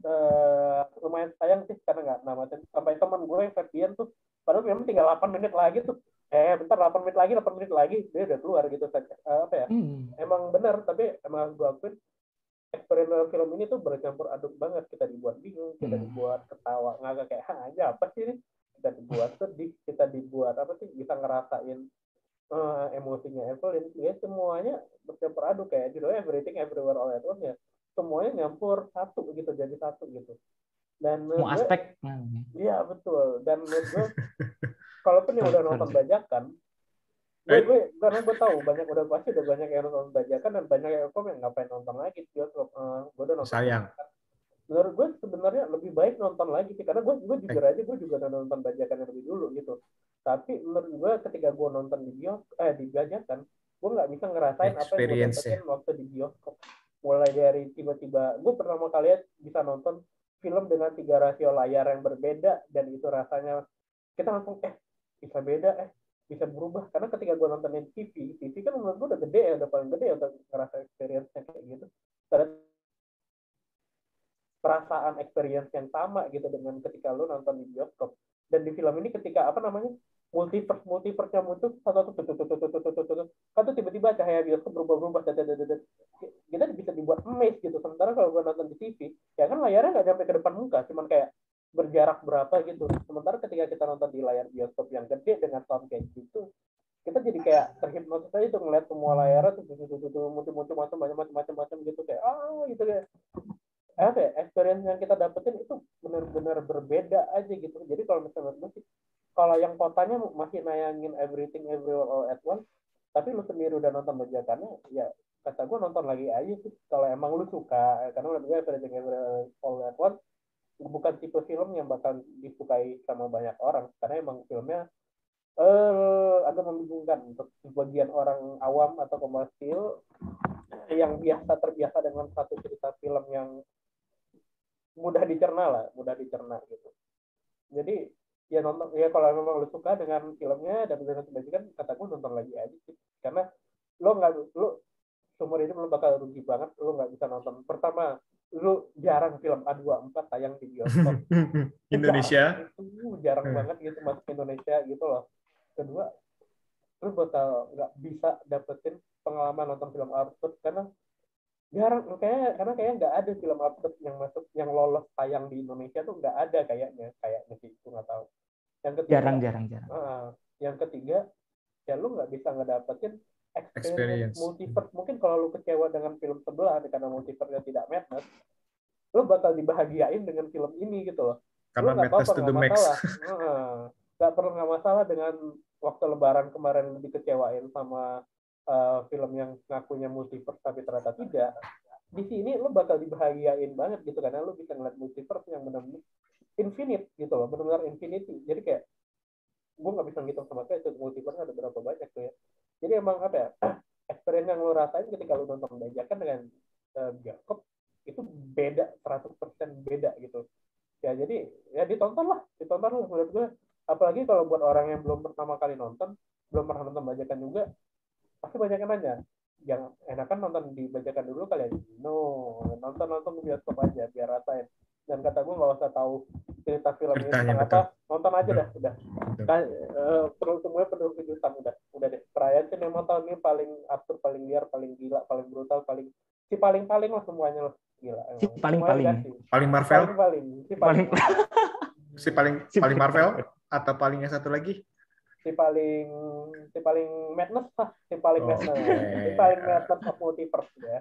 eh, lumayan sayang sih karena nggak namatin. Sampai teman gue yang Ferdian tuh, padahal film tinggal 8 menit lagi tuh. Eh, bentar 8 menit lagi, 8 menit lagi, dia udah keluar gitu. Eh, apa ya? Hmm. emang benar tapi emang gue akuin experience film ini tuh bercampur aduk banget kita dibuat bingung kita Hmm. dibuat ketawa ngagak kayak "Hah, aja apa sih ini kita dibuat sedih kita dibuat apa sih bisa ngerasain eh, emosinya Evelyn ya semuanya bercampur aduk kayak judulnya everything everywhere all at once ya semuanya nyampur satu gitu jadi satu gitu dan Semua menurut gue- aspek. Iya betul. Dan menurut gue, kalaupun yang udah nonton bajakan, gue, Eh. gue karena gue tahu banyak udah pasti udah banyak yang nonton bajakan dan banyak yang komen ngapain nonton lagi di bioskop. Eh, gue udah nonton. Sayang. bajakan. Menurut gue sebenarnya lebih baik nonton lagi sih karena gue gue jujur aja gue juga udah nonton bajakan yang lebih dulu gitu. Tapi menurut gue ketika gue nonton di bios eh di bajakan gue nggak bisa ngerasain apa yang gue dapetin waktu di bioskop. Mulai dari tiba-tiba gue pertama kali bisa nonton film dengan tiga rasio layar yang berbeda dan itu rasanya kita langsung eh bisa beda eh bisa berubah. Karena ketika gue nontonin TV TV kan menurut gue udah gede ya udah paling gede ya untuk ngerasa experience-nya kayak gitu. Ada perasaan experience yang sama gitu dengan ketika lu nonton di bioskop dan di film ini ketika apa namanya multiverse multiverse yang muncul satu satu satu satu satu satu kan tuh tiba-tiba cahaya bioskop berubah-berubah kita bisa dibuat emes gitu sementara kalau gue nonton di TV ya kan layarnya nggak sampai ke depan muka cuman kayak berjarak berapa gitu sementara ketika kita nonton di layar bioskop yang gede dengan sound kayak gitu kita jadi kayak terhipnotis aja tuh ngeliat semua layarnya tuh muncul-muncul macam macam macam macam gitu kayak ah gitu kayak apa ya, experience yang kita dapetin itu benar-benar berbeda aja gitu. Jadi kalau misalnya gue sih kalau yang kotanya masih nayangin everything everywhere all at once tapi lu sendiri udah nonton bajakannya ya kata gue nonton lagi aja sih. Kalau emang lu suka karena menurut gue everything everywhere all at once bukan tipe film yang bakal disukai sama banyak orang. Karena emang filmnya eh agak membingungkan untuk sebagian orang awam atau komersil yang biasa terbiasa dengan satu cerita film yang mudah dicerna lah, mudah dicerna gitu. Jadi ya nonton ya kalau memang lu suka dengan filmnya dan dengan kan kata gue nonton lagi aja sih. Karena lo nggak lu seumur hidup lo bakal rugi banget lo nggak bisa nonton. Pertama lu jarang film A24 tayang di bioskop. Indonesia. Itu jarang Hmm. banget gitu masuk Indonesia gitu loh. Kedua lu bakal nggak bisa dapetin pengalaman nonton film absurd karena jarang kayak karena kayak nggak ada film absurd yang masuk yang lolos tayang di Indonesia tuh nggak ada kayaknya kayaknya sih itu nggak tahu yang ketiga jarang jarang jarang ah, yang ketiga ya lu nggak bisa ngedapetin experience, Experience. multiverse mungkin kalau lu kecewa dengan film sebelah karena multiverse tidak madness lu bakal dibahagiain dengan film ini gitu loh karena Lu nggak Madness to the max masalah. Heeh. nggak perlu nggak masalah dengan waktu lebaran kemarin lu dikecewain sama uh, film yang ngakunya multiverse tapi ternyata tidak di sini lu bakal dibahagiain banget gitu. Karena lu bisa ngeliat multiverse yang benar-benar infinite gitu loh benar-benar infinity. Jadi kayak gue nggak bisa ngitung sama itu multiverse ada berapa banyak tuh ya. Jadi emang apa ya experience yang lu rasain ketika lu nonton bajakan dengan uh, bioskop itu beda 100% beda gitu. Ya jadi ya ditonton lah ditonton lah menurut gue apalagi kalau buat orang yang belum pertama kali nonton belum pernah nonton bajakan juga pasti banyak yang nanya. Yang enakan nonton di bajakan dulu kali ya no nonton nonton di bioskop aja biar rasain. Dan kata gue nggak usah tahu cerita film ini tentang apa. nonton aja dah udah. Kan eh, perlu semuanya penuh kejutan udah. Udah deh. Perayaan sinema tahun ini paling absurd paling liar paling gila paling brutal paling si paling paling lah semuanya lah. Gila. Si paling Marvel? Paling paling si paling paling si paling Si paling paling Marvel atau paling yang satu lagi si paling si paling madness lah si paling Oke. madness si paling madness of multiverse ya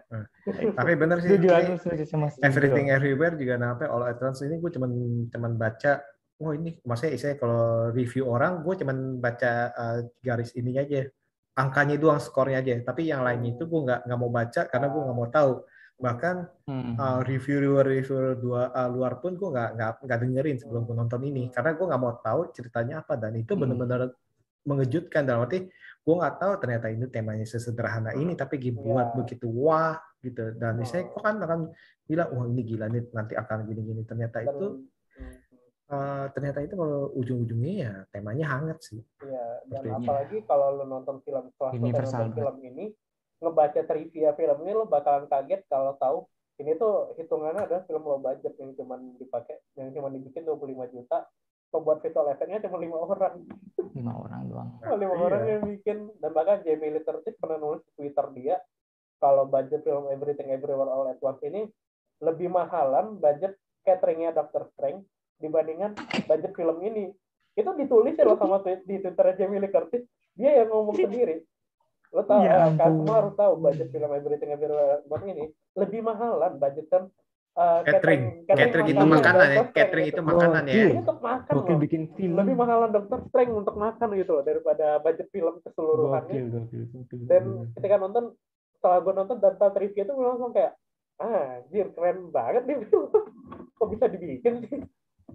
tapi bener sih setuju ini aku setuju sama. Everything Everywhere juga sampai All at Once ini gue cuman cuman baca oh ini maksudnya saya kalau review orang gue cuman baca uh, garis ini aja angkanya doang skornya aja tapi yang lainnya itu gue nggak nggak mau baca karena gue nggak mau tahu bahkan Hmm. uh, reviewer reviewer dua uh, luar pun gue nggak nggak nggak dengerin sebelum gue nonton ini karena gue nggak mau tahu ceritanya apa dan itu Hmm. Mengejutkan dalam arti gue nggak tahu ternyata ini temanya sesederhana ini tapi dibuat Iya. begitu wah gitu dan Oh. saya kok kan akan bilang wah ini gila nih nanti akan gini-gini ternyata dan itu uh, ternyata itu kalau ujung-ujungnya ya temanya hangat sih ya dan Sepertinya. apalagi kalau lo nonton film setelah Universal nonton film ini ngebaca trivia film ini lo bakalan kaget kalau tahu ini tuh hitungannya adalah film low budget yang cuma dipakai yang cuma dibikin 25 juta pembuat visual effectnya cuma lima orang. Lima orang doang. Cuma lima Iya. orang yang bikin. Dan bahkan Jamie Lee Curtis pernah nulis di Twitter dia kalau budget film Everything Everywhere All at Once ini lebih mahalan budget cateringnya Doctor Strange dibandingkan budget film ini. Itu ditulis ya loh sama tweet di Twitter Jamie Lee Curtis. Dia yang ngomong sendiri. Lo tahu Ya kan? semua harus tahu budget film Everything Everywhere All at Once ini lebih mahalan budget kan uh, catering. catering. Itu makanan. ya. Catering Strange itu gitu. makanan ya. Ini untuk makan Gokil loh. bikin film. Lebih mahalan Doctor Strange untuk makan gitu loh daripada budget film keseluruhannya. Gokil gokil gokil dan ketika nonton setelah gue nonton data trivia itu langsung kayak ah anjir keren banget nih film. Kok bisa dibikin sih?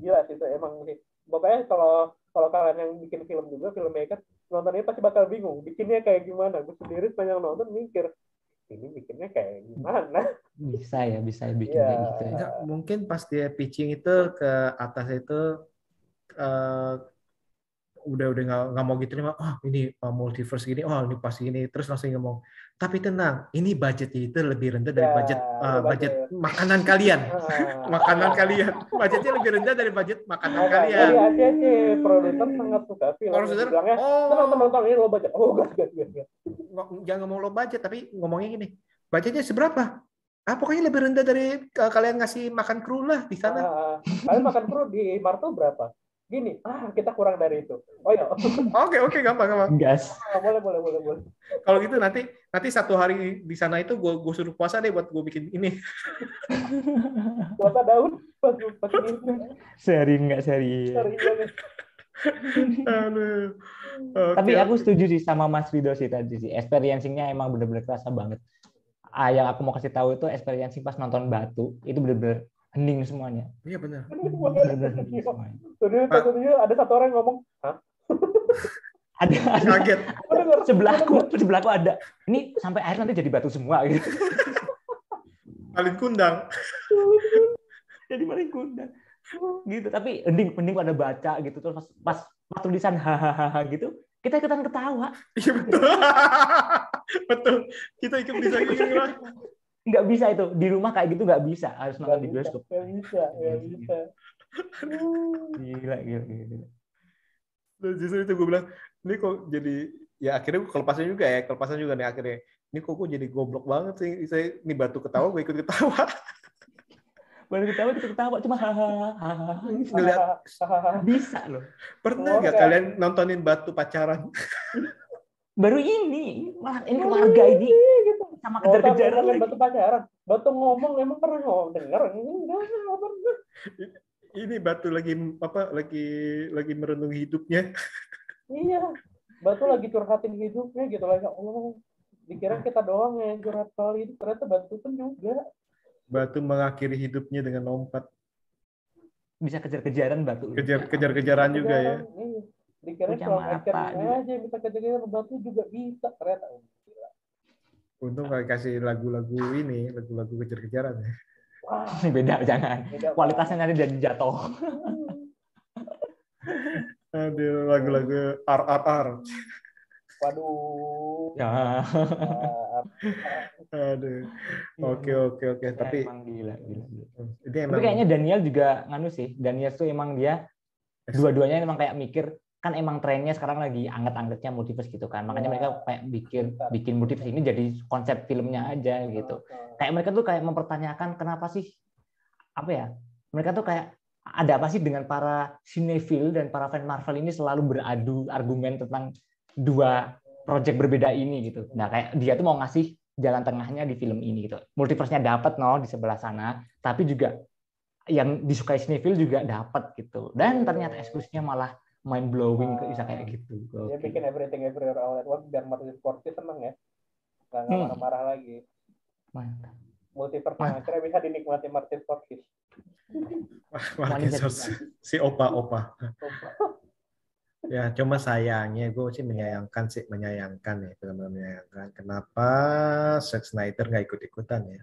Gila sih itu emang sih. Pokoknya kalau kalau kalian yang bikin film juga filmmaker nontonnya pasti bakal bingung bikinnya kayak gimana. Gue sendiri sepanjang nonton mikir ini bikinnya kayak gimana? Bisa ya, bisa bikin kayak gitu ya. Enggak, mungkin pas dia pitching itu ke atas itu eh, udah udah nggak nggak mau gitu nih oh ini uh, multiverse gini. Oh ini pasti gini. Terus langsung ngomong tapi tenang ini budgetnya itu lebih rendah dari Ya, budget uh, budget. budget. makanan kalian. Ah. makanan kalian. Budgetnya lebih rendah dari budget makanan kalian. dari ACC produser sangat suka film Produser, oh. nonton ini lo baca oh gas gas gas gas Ngo- jangan ngomong low budget tapi ngomongnya gini. Budgetnya seberapa? Ah pokoknya lebih rendah dari uh, kalian ngasih makan kru lah di sana. Ah, kalian makan perut di Marto berapa gini ah kita kurang dari itu oh ya oke oke gampang gampang Gas. Ah, boleh boleh boleh boleh kalau gitu nanti nanti satu hari di sana itu gue gue suruh puasa deh buat gue bikin ini puasa daun pas pas ini Seri nggak seri. Aduh. Oke, Tapi aku setuju sih sama Mas Rido sih tadi sih. Experiencing-nya emang bener-bener kerasa banget. Ah, yang aku mau kasih tahu itu experiencing pas nonton Batu itu bener-bener hening semuanya. Iya benar. Tuh, Pak. tuh, tuh, ada satu orang yang ngomong hah Ada, ada Kaget. Sebelahku, sebelahku ada. Ini sampai air nanti jadi batu semua gitu. Paling kundang. jadi maling kundang. Gitu, tapi hening hening pada baca gitu terus pas pas, pas tulisan hahaha gitu, kita ikutan ketawa. Iya betul. betul. Kita ikut bisa ikut Nggak bisa itu di rumah kayak gitu nggak bisa, harus nonton di bisa, bioskop. nggak bisa nggak bisa Gila, gila, gila. gila. Dan justru itu gue bilang, ini kok jadi ya akhirnya gue kelepasan juga ya, kelepasan juga nih akhirnya. Ini kok gue jadi goblok banget sih. Saya ini batu ketawa, gue ikut ketawa. Baru ketawa kita ketawa cuma hahaha. Ngeliat Bisa loh. pernah nggak kalian nontonin batu pacaran? Baru ini malah ini keluarga ini gitu sama Oh, kejar-kejaran ngomongin lagi. batu pacaran batu ngomong emang pernah ngomong denger enggak nggak pernah Ini batu lagi apa? Lagi lagi merenungi hidupnya. iya batu lagi curhatin hidupnya gitu lah ya Allah dikira kita doang yang curhat soal hidup ternyata batu pun juga Batu mengakhiri hidupnya dengan lompat. Bisa kejar-kejaran batu. Kejar kejar-kejaran juga ya. Kejaran, iya. dikira action juga. aja yang bisa kejar-kejaran batu juga bisa ternyata Oh. Untung kalau kasih lagu-lagu ini, lagu-lagu kejar-kejaran ya. wah Beda jangan. beda Kualitasnya nanti jadi jatuh. Aduh, lagu-lagu RRR. waduh Ya. Aduh. Oke, oke, oke. Tapi emang gila, gila, gila. ini emang Tapi kayaknya Daniel juga nganu sih. Daniel tuh emang dia dua-duanya emang kayak mikir kan emang trennya sekarang lagi anget-angetnya multiverse gitu kan. Makanya Ya. mereka kayak bikin bikin multiverse ini jadi konsep filmnya aja gitu. Kayak mereka tuh kayak mempertanyakan kenapa sih apa ya? Mereka tuh kayak ada apa sih dengan para cinephile dan para fan Marvel ini selalu beradu argumen tentang dua project berbeda ini gitu. Nah, kayak dia tuh mau ngasih jalan tengahnya di film ini gitu. Multiverse-nya dapat no di sebelah sana, tapi juga yang disukai cinephile juga dapat gitu. Dan ternyata eksklusifnya malah mind blowing bisa kayak gitu. dia Oke. bikin everything everywhere all at once biar Martin Scorsese seneng ya nggak nggak Hmm. marah-marah lagi Mantap. multiverse akhirnya bisa dinikmati Martin Scorsese Martin Scorsese. si opa-opa. Ya, cuma sayangnya gue sih menyayangkan sih menyayangkan ya benar-benar menyayangkan. Kenapa Zack Snyder nggak ikut-ikutan ya?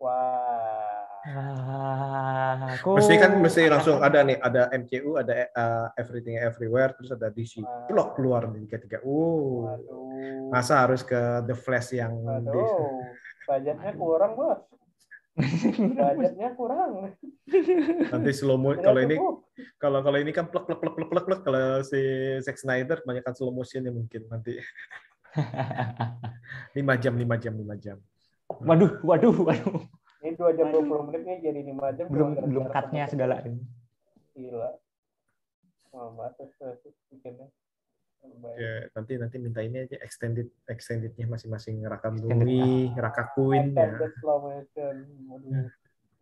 wah Ah, aku... Mesti kan mesti langsung ada nih, ada MCU, ada uh, Everything Everywhere, terus ada DC. Blok keluar nih tiga-tiga. Uh, waduh. Masa harus ke The Flash yang waduh. budgetnya kurang bos. Budgetnya kurang. Nanti slow mo kalau ini kalau kalau ini kan plek plek plek plek plek plek. Kalau si Zack Snyder kebanyakan slow motion ya mungkin nanti. Lima jam lima jam lima jam. Waduh, waduh, waduh. Ini dua jam dua puluh menit nih jadi lima jam Belum belum cutnya segala. gila oh masa sih bikinnya ya nanti nanti minta ini aja extended extendednya masing-masing Raka Extended. Bumi Raka Queen ya Extended slow motion. Waduh.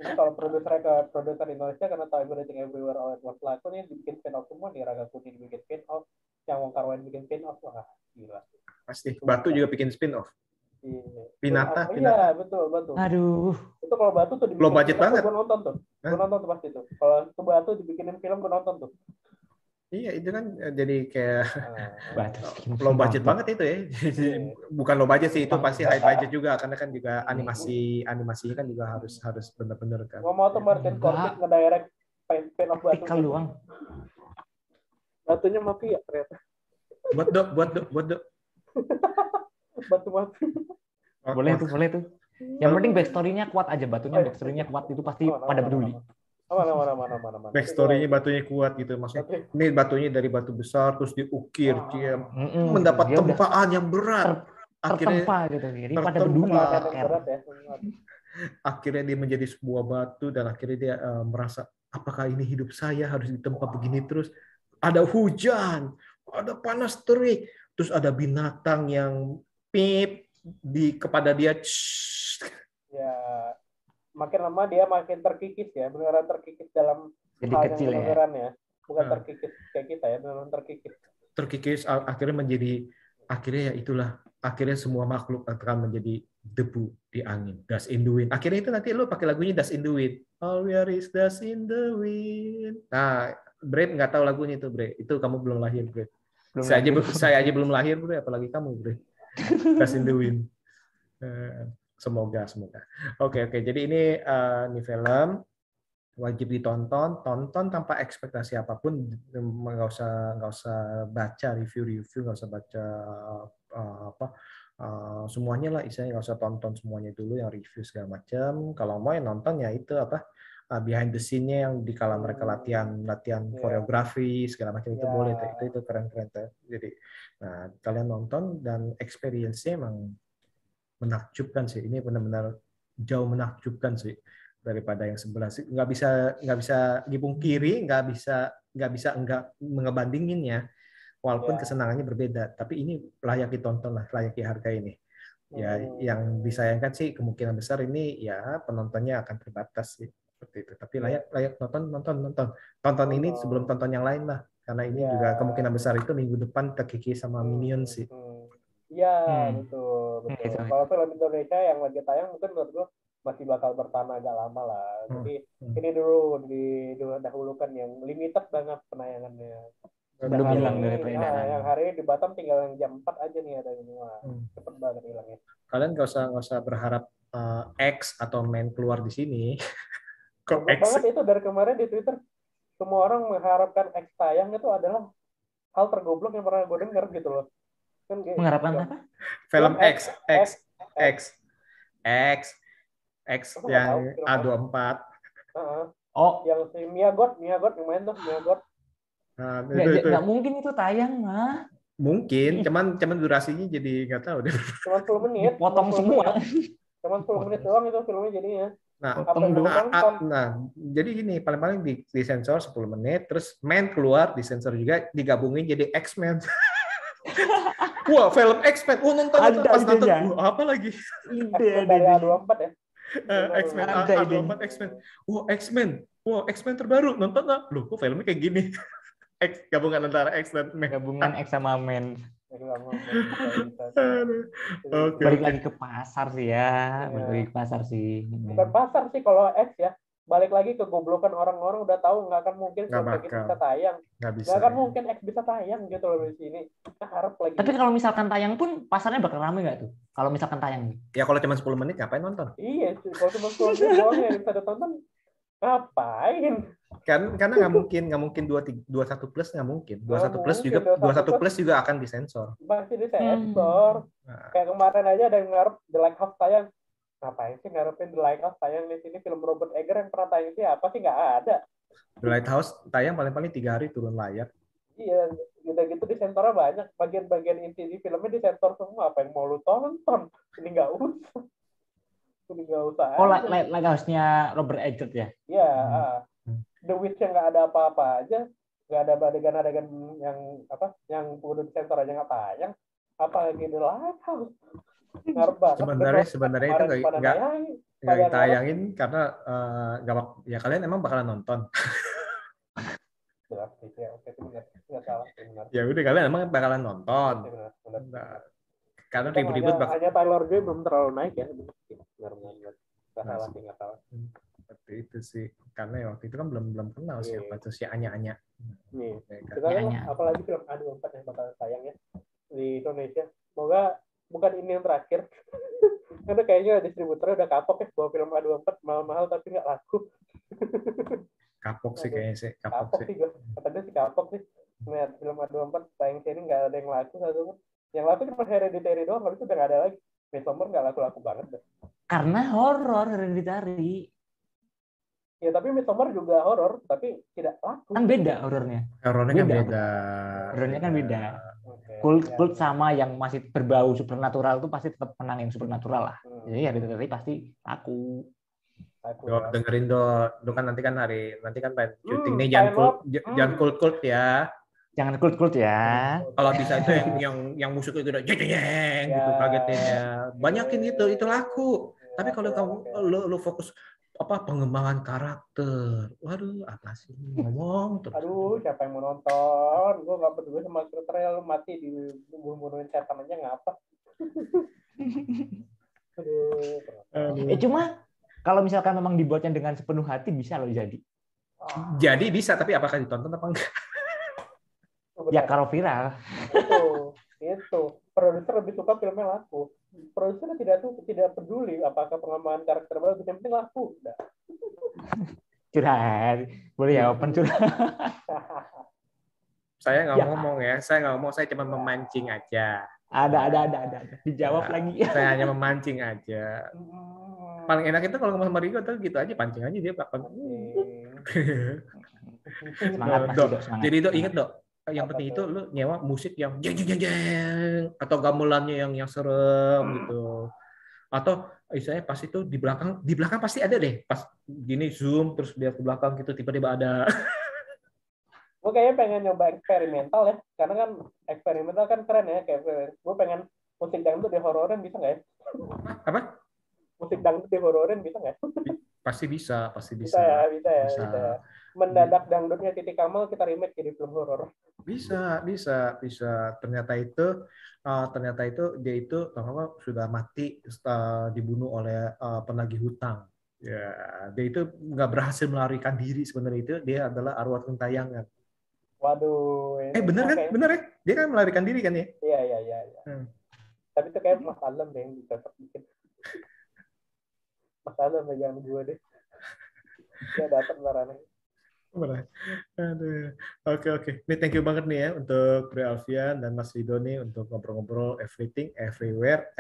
Ini kalau produser ke produser Indonesia karena tahu everything everywhere all at once laku nih dibikin spin off semua nih Raga Kuning bikin spin off, yang Wong Kar Wai bikin spin off wah gila. pasti Batu juga bikin spin off. Pinata, Oh, Pinata. Iya betul betul. Aduh. Itu kalau batu tuh dibikin Low budget film, banget. Gue nonton tuh. Hah? Gue nonton tuh pasti tuh. Kalau itu batu dibikinin film gue nonton tuh. Iya itu kan eh, jadi kayak Batas. low budget banget itu ya. Bukan low budget sih itu pasti high budget juga karena kan juga animasi animasinya kan juga harus harus benar-benar kan. Gua mau tuh Martin. Scorsese ngedirect of batu. Tikal doang. Batunya mafia ternyata. Buat dok, buat dok, buat dok. Batu mafia. Boleh tuh, boleh tuh. Yang penting backstory-nya kuat aja, batunya backstory-nya kuat itu pasti Aman, pada peduli. Aman, aman, aman, aman, aman, aman. Backstory-nya batunya kuat gitu maksudnya. Ini batunya dari batu besar terus diukir dia Mm-mm, mendapat dia udah tempaan yang berat. Akhirnya tertempa gitu. Jadi pada tertempa. peduli. Care. berat ya. akhirnya dia menjadi sebuah batu dan akhirnya dia eh, merasa apakah ini hidup saya harus ditempa begini terus ada hujan ada panas terik terus ada binatang yang pip di kepada dia. Ya, makin lama dia makin terkikis ya, beneran terkikis dalam Jadi hal kecil yang ya. beneran ya. Bukan Hmm. terkikis kayak kita ya, beneran terkikis. terkikis akhirnya menjadi akhirnya ya itulah akhirnya semua makhluk akan menjadi debu di angin dust in the wind akhirnya itu nanti lo pakai lagunya dust in the wind all we are is dust in the wind nah Bre nggak tahu lagunya itu Bre itu kamu belum lahir Bre Belum saya aja saya aja belum lahir Bre apalagi kamu Bre dust in the wind. Eh, semoga semoga. Oke oke. Jadi ini eh, ini film wajib ditonton. Tonton tanpa ekspektasi apa pun. Nggak usah nggak usah baca review-review nggak usah baca uh, apa uh, semuanya lah istilahnya. Nggak usah tonton semuanya dulu yang review segala macam. Kalau mau ya nonton ya itu apa uh, behind the scene-nya yang di kala mereka latihan latihan Iya. koreografi segala macam itu Iya. boleh tuh. itu itu keren keren tuh. jadi nah kalian nonton dan experience-nya emang menakjubkan sih ini benar-benar jauh menakjubkan sih daripada yang sebelah sih nggak bisa nggak bisa dipungkiri nggak bisa nggak bisa enggak mengebandinginnya walaupun Ya. kesenangannya berbeda tapi ini layak ditonton lah layak dihargai ini ya Hmm. yang disayangkan sih kemungkinan besar ini ya penontonnya akan terbatas sih seperti itu tapi layak layak nonton nonton nonton tonton ini sebelum tonton yang lain lah karena ini Ya. juga kemungkinan besar itu minggu depan terkikis sama Minions sih Hmm. Iya, Hmm. betul, betul. Itu. Kalau film Indonesia yang lagi tayang mungkin menurut gua masih bakal bertahan agak lama lah. Hmm. Jadi Hmm. ini dulu didahulukan yang limited banget penayangannya. Belum hilang hari dari ini- peredaran. yang hari ini di Batam tinggal yang jam 4 aja nih ada ini. Wah, Hmm. cepet banget hilangnya. kalian nggak usah nggak usah berharap uh, X atau main keluar di sini banget itu dari kemarin di Twitter semua orang mengharapkan X tayang itu adalah hal tergoblok yang pernah gue denger gitu loh. Kan kayak- Mengharapkan gitu. apa? film X X X. X X yang tahu film apa. A24 Heeh. Oh, yang si Mia God, Mia God yang main tuh Mia God. nah, nggak itu, itu. nggak mungkin itu tayang mah. mungkin cuman cuman durasinya jadi nggak tahu deh Cuma 10 menit. Potong cuma 10 semua. Menit. Cuma 10 menit doang itu filmnya jadinya. nah Potong lu Nah, nah, jadi gini, paling-paling di, di sensor 10 menit, terus main keluar di sensor juga digabungin jadi X-Men. Wah, film X-Men. Oh, nonton, nonton. Ada Pas nonton, wah, apa lagi? Ide X-Men dari ide. A24 ya. Eh, X-Men, Ada A- idenya. A24 X-Men. Wah, X-Men. Wah, X-Men terbaru. Nonton nggak? Loh, kok filmnya kayak gini? X, gabungan antara X dan Men. Gabungan X sama Men. Aduh. Oke. Balik lagi ke pasar sih ya. Iya. Balik lagi ke pasar sih. Bukan pasar sih kalau X ya. Balik lagi ke goblokan orang-orang udah tahu nggak akan mungkin Nggak bakal. bisa tayang. Nggak bisa. Nggak akan mungkin X bisa tayang gitu loh di sini. Kita harap lagi. Tapi kalau misalkan tayang pun pasarnya bakal rame nggak tuh? Kalau misalkan tayang nih. Ya, kalau cuma 10 menit, ngapain nonton? Iya, kalau cuma 10 menit doang yang bisa ditonton, ngapain? Kan karena nggak mungkin, nggak mungkin 21 plus nggak mungkin. 21 plus mungkin, juga 21 21 plus juga akan disensor. Pasti di sensor. Nah. Kayak kemarin aja ada yang ngarep The Lighthouse tayang. Ngapain sih ngarepin The Lighthouse tayang di sini film Robert Eger yang pernah tayang sih apa sih nggak ada. The Lighthouse tayang paling-paling tiga hari turun layar. Iya, gitu-gitu di sensornya banyak. Bagian-bagian inti di filmnya di sensor semua. Apa yang mau lu tonton? Ini nggak usah. Ini nggak usah. Oh, aja. like, like, like house-nya Robert Eggert ya? Ya, Hmm. The Witch yang nggak ada apa-apa aja, nggak ada adegan-adegan yang apa, yang udah di sensor aja nggak tayang, apalagi The Lighthouse. Ngarep banget. Sebenarnya sebenarnya itu nggak nggak nggak ditayangin karena nggak bak- ya kalian emang bakalan nonton. Jelas, iya, oke, itu benar. Nggak salah, itu benar. Ya udah kalian emang bakalan nonton. Benar, benar. Nah, karena ribut-ribut hanya, bakal hanya Tyler Joy belum terlalu naik ya. Benar, benar, benar. Nggak Nah, salah sih, nggak salah. Seperti itu sih. Karena ya waktu itu kan belum belum kenal Iya. siapa tuh si Anya Anya. nih kita kan apalagi film A24 yang bakal tayang ya di Indonesia semoga bukan ini yang terakhir karena kayaknya distributornya udah kapok ya bahwa film A24 mahal-mahal tapi nggak laku Kapok sih kayaknya sih, kapok kapok sih. katanya sih kapok sih ngeliat film A24 tayang sini nggak ada yang laku satu pun yang laku cuma Hereditary doang habis itu udah nggak ada lagi Midsommar nggak laku-laku banget deh. Karena horor hereditary. Ya tapi Midsommar juga horor tapi tidak laku Kan beda horornya. Horornya kan Beda. Horornya kan beda. Oke, Kult ya. kult sama yang masih berbau supernatural itu pasti tetap menang yang supernatural lah. Hmm, Jadi hereditary pasti laku. laku Dok, ya. dengerin dok. Lu kan nanti kan hari nanti kan pengen syuting Hmm, nih jangan kult, Hmm. jangan kult kult ya. Jangan kult kult ya. Kalau bisa itu yang yang yang musuhnya itu udah jeng gitu Ya. kagetinnya. Banyakin gitu itu laku. Tapi Ya, kalau kamu lu, lu fokus apa pengembangan karakter. Waduh, apa sih ngomong terus. Aduh, siapa yang mau nonton? Gue gak peduli sama lu mati di bunuh-bunuhin setan aja ngapa? Aduh, Aduh. Eh cuma kalau misalkan memang dibuatnya dengan sepenuh hati bisa loh jadi. Jadi bisa tapi apakah ditonton apa enggak? Ya kalau viral. itu, itu. Produser lebih suka filmnya laku. Produser tidak tuh tidak peduli apakah pengembangan karakter bagus, yang penting laku. Udah. Curhat. Boleh ya open curhat. Saya nggak Ya. ngomong ya, saya nggak ngomong, saya cuma memancing aja. Ada ada ada ada. Dijawab Ya. lagi. Saya hanya memancing aja. Hmm. Paling enak itu kalau ngomong sama Rigo tuh gitu aja pancing aja dia bakal. Semangat Mas Dok, Dok, semangat. Jadi dok inget dok, yang penting itu lu nyewa musik yang jeng jeng jeng jeng atau gamelannya yang yang serem Hmm. gitu. Atau istilahnya pas itu di belakang di belakang pasti ada deh pas gini zoom terus lihat ke belakang gitu tiba-tiba ada gue kayaknya pengen nyoba eksperimental ya karena kan eksperimental kan keren ya kayak gue pengen musik dangdut di hororin bisa nggak ya apa musik dangdut di hororin bisa nggak ya? pasti bisa pasti bisa bisa ya bisa ya Bisa. bisa, ya. Mendadak dangdutnya Titi Kamal kita remake jadi film horor. Bisa bisa bisa. Ternyata itu uh, ternyata itu dia itu apa sudah mati uh, dibunuh oleh uh, penagih hutang. Ya dia itu nggak berhasil melarikan diri sebenarnya itu. Dia adalah arwah gentayangan waduh ini eh bener kan? kayak- bener ya? Dia kan melarikan diri kan ya? Iya iya iya iya. Hmm. tapi itu kayak Mas Alam deh yang dicocok bikin Mas Alam ya jangan gue deh. Dia beneran Bener. Aduh. Oke oke. Ini thank you banget nih ya untuk Bre Alfian dan Mas Rido nih untuk ngobrol-ngobrol everything, everywhere,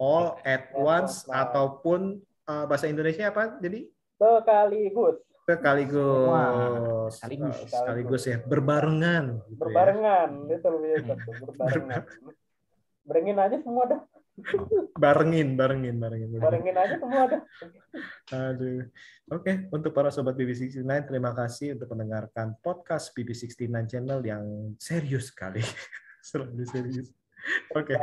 all at once ataupun uh, bahasa Indonesia apa? Jadi sekaligus sekaligus. Wah, sekaligus. Sekaligus ya, berbarengan. gitu ya. berbarengan itu lebih berbarengan berengin aja semua dah Barengin, barengin, barengin. barengin. aja semua dah Aduh. Oke, untuk para sobat BB69, terima kasih untuk mendengarkan podcast BB69 channel yang serius sekali. Selalu serius. Oke.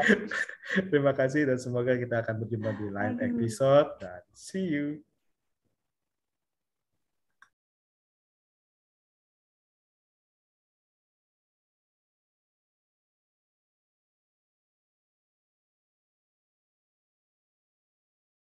Terima kasih dan semoga kita akan berjumpa di lain episode dan see you.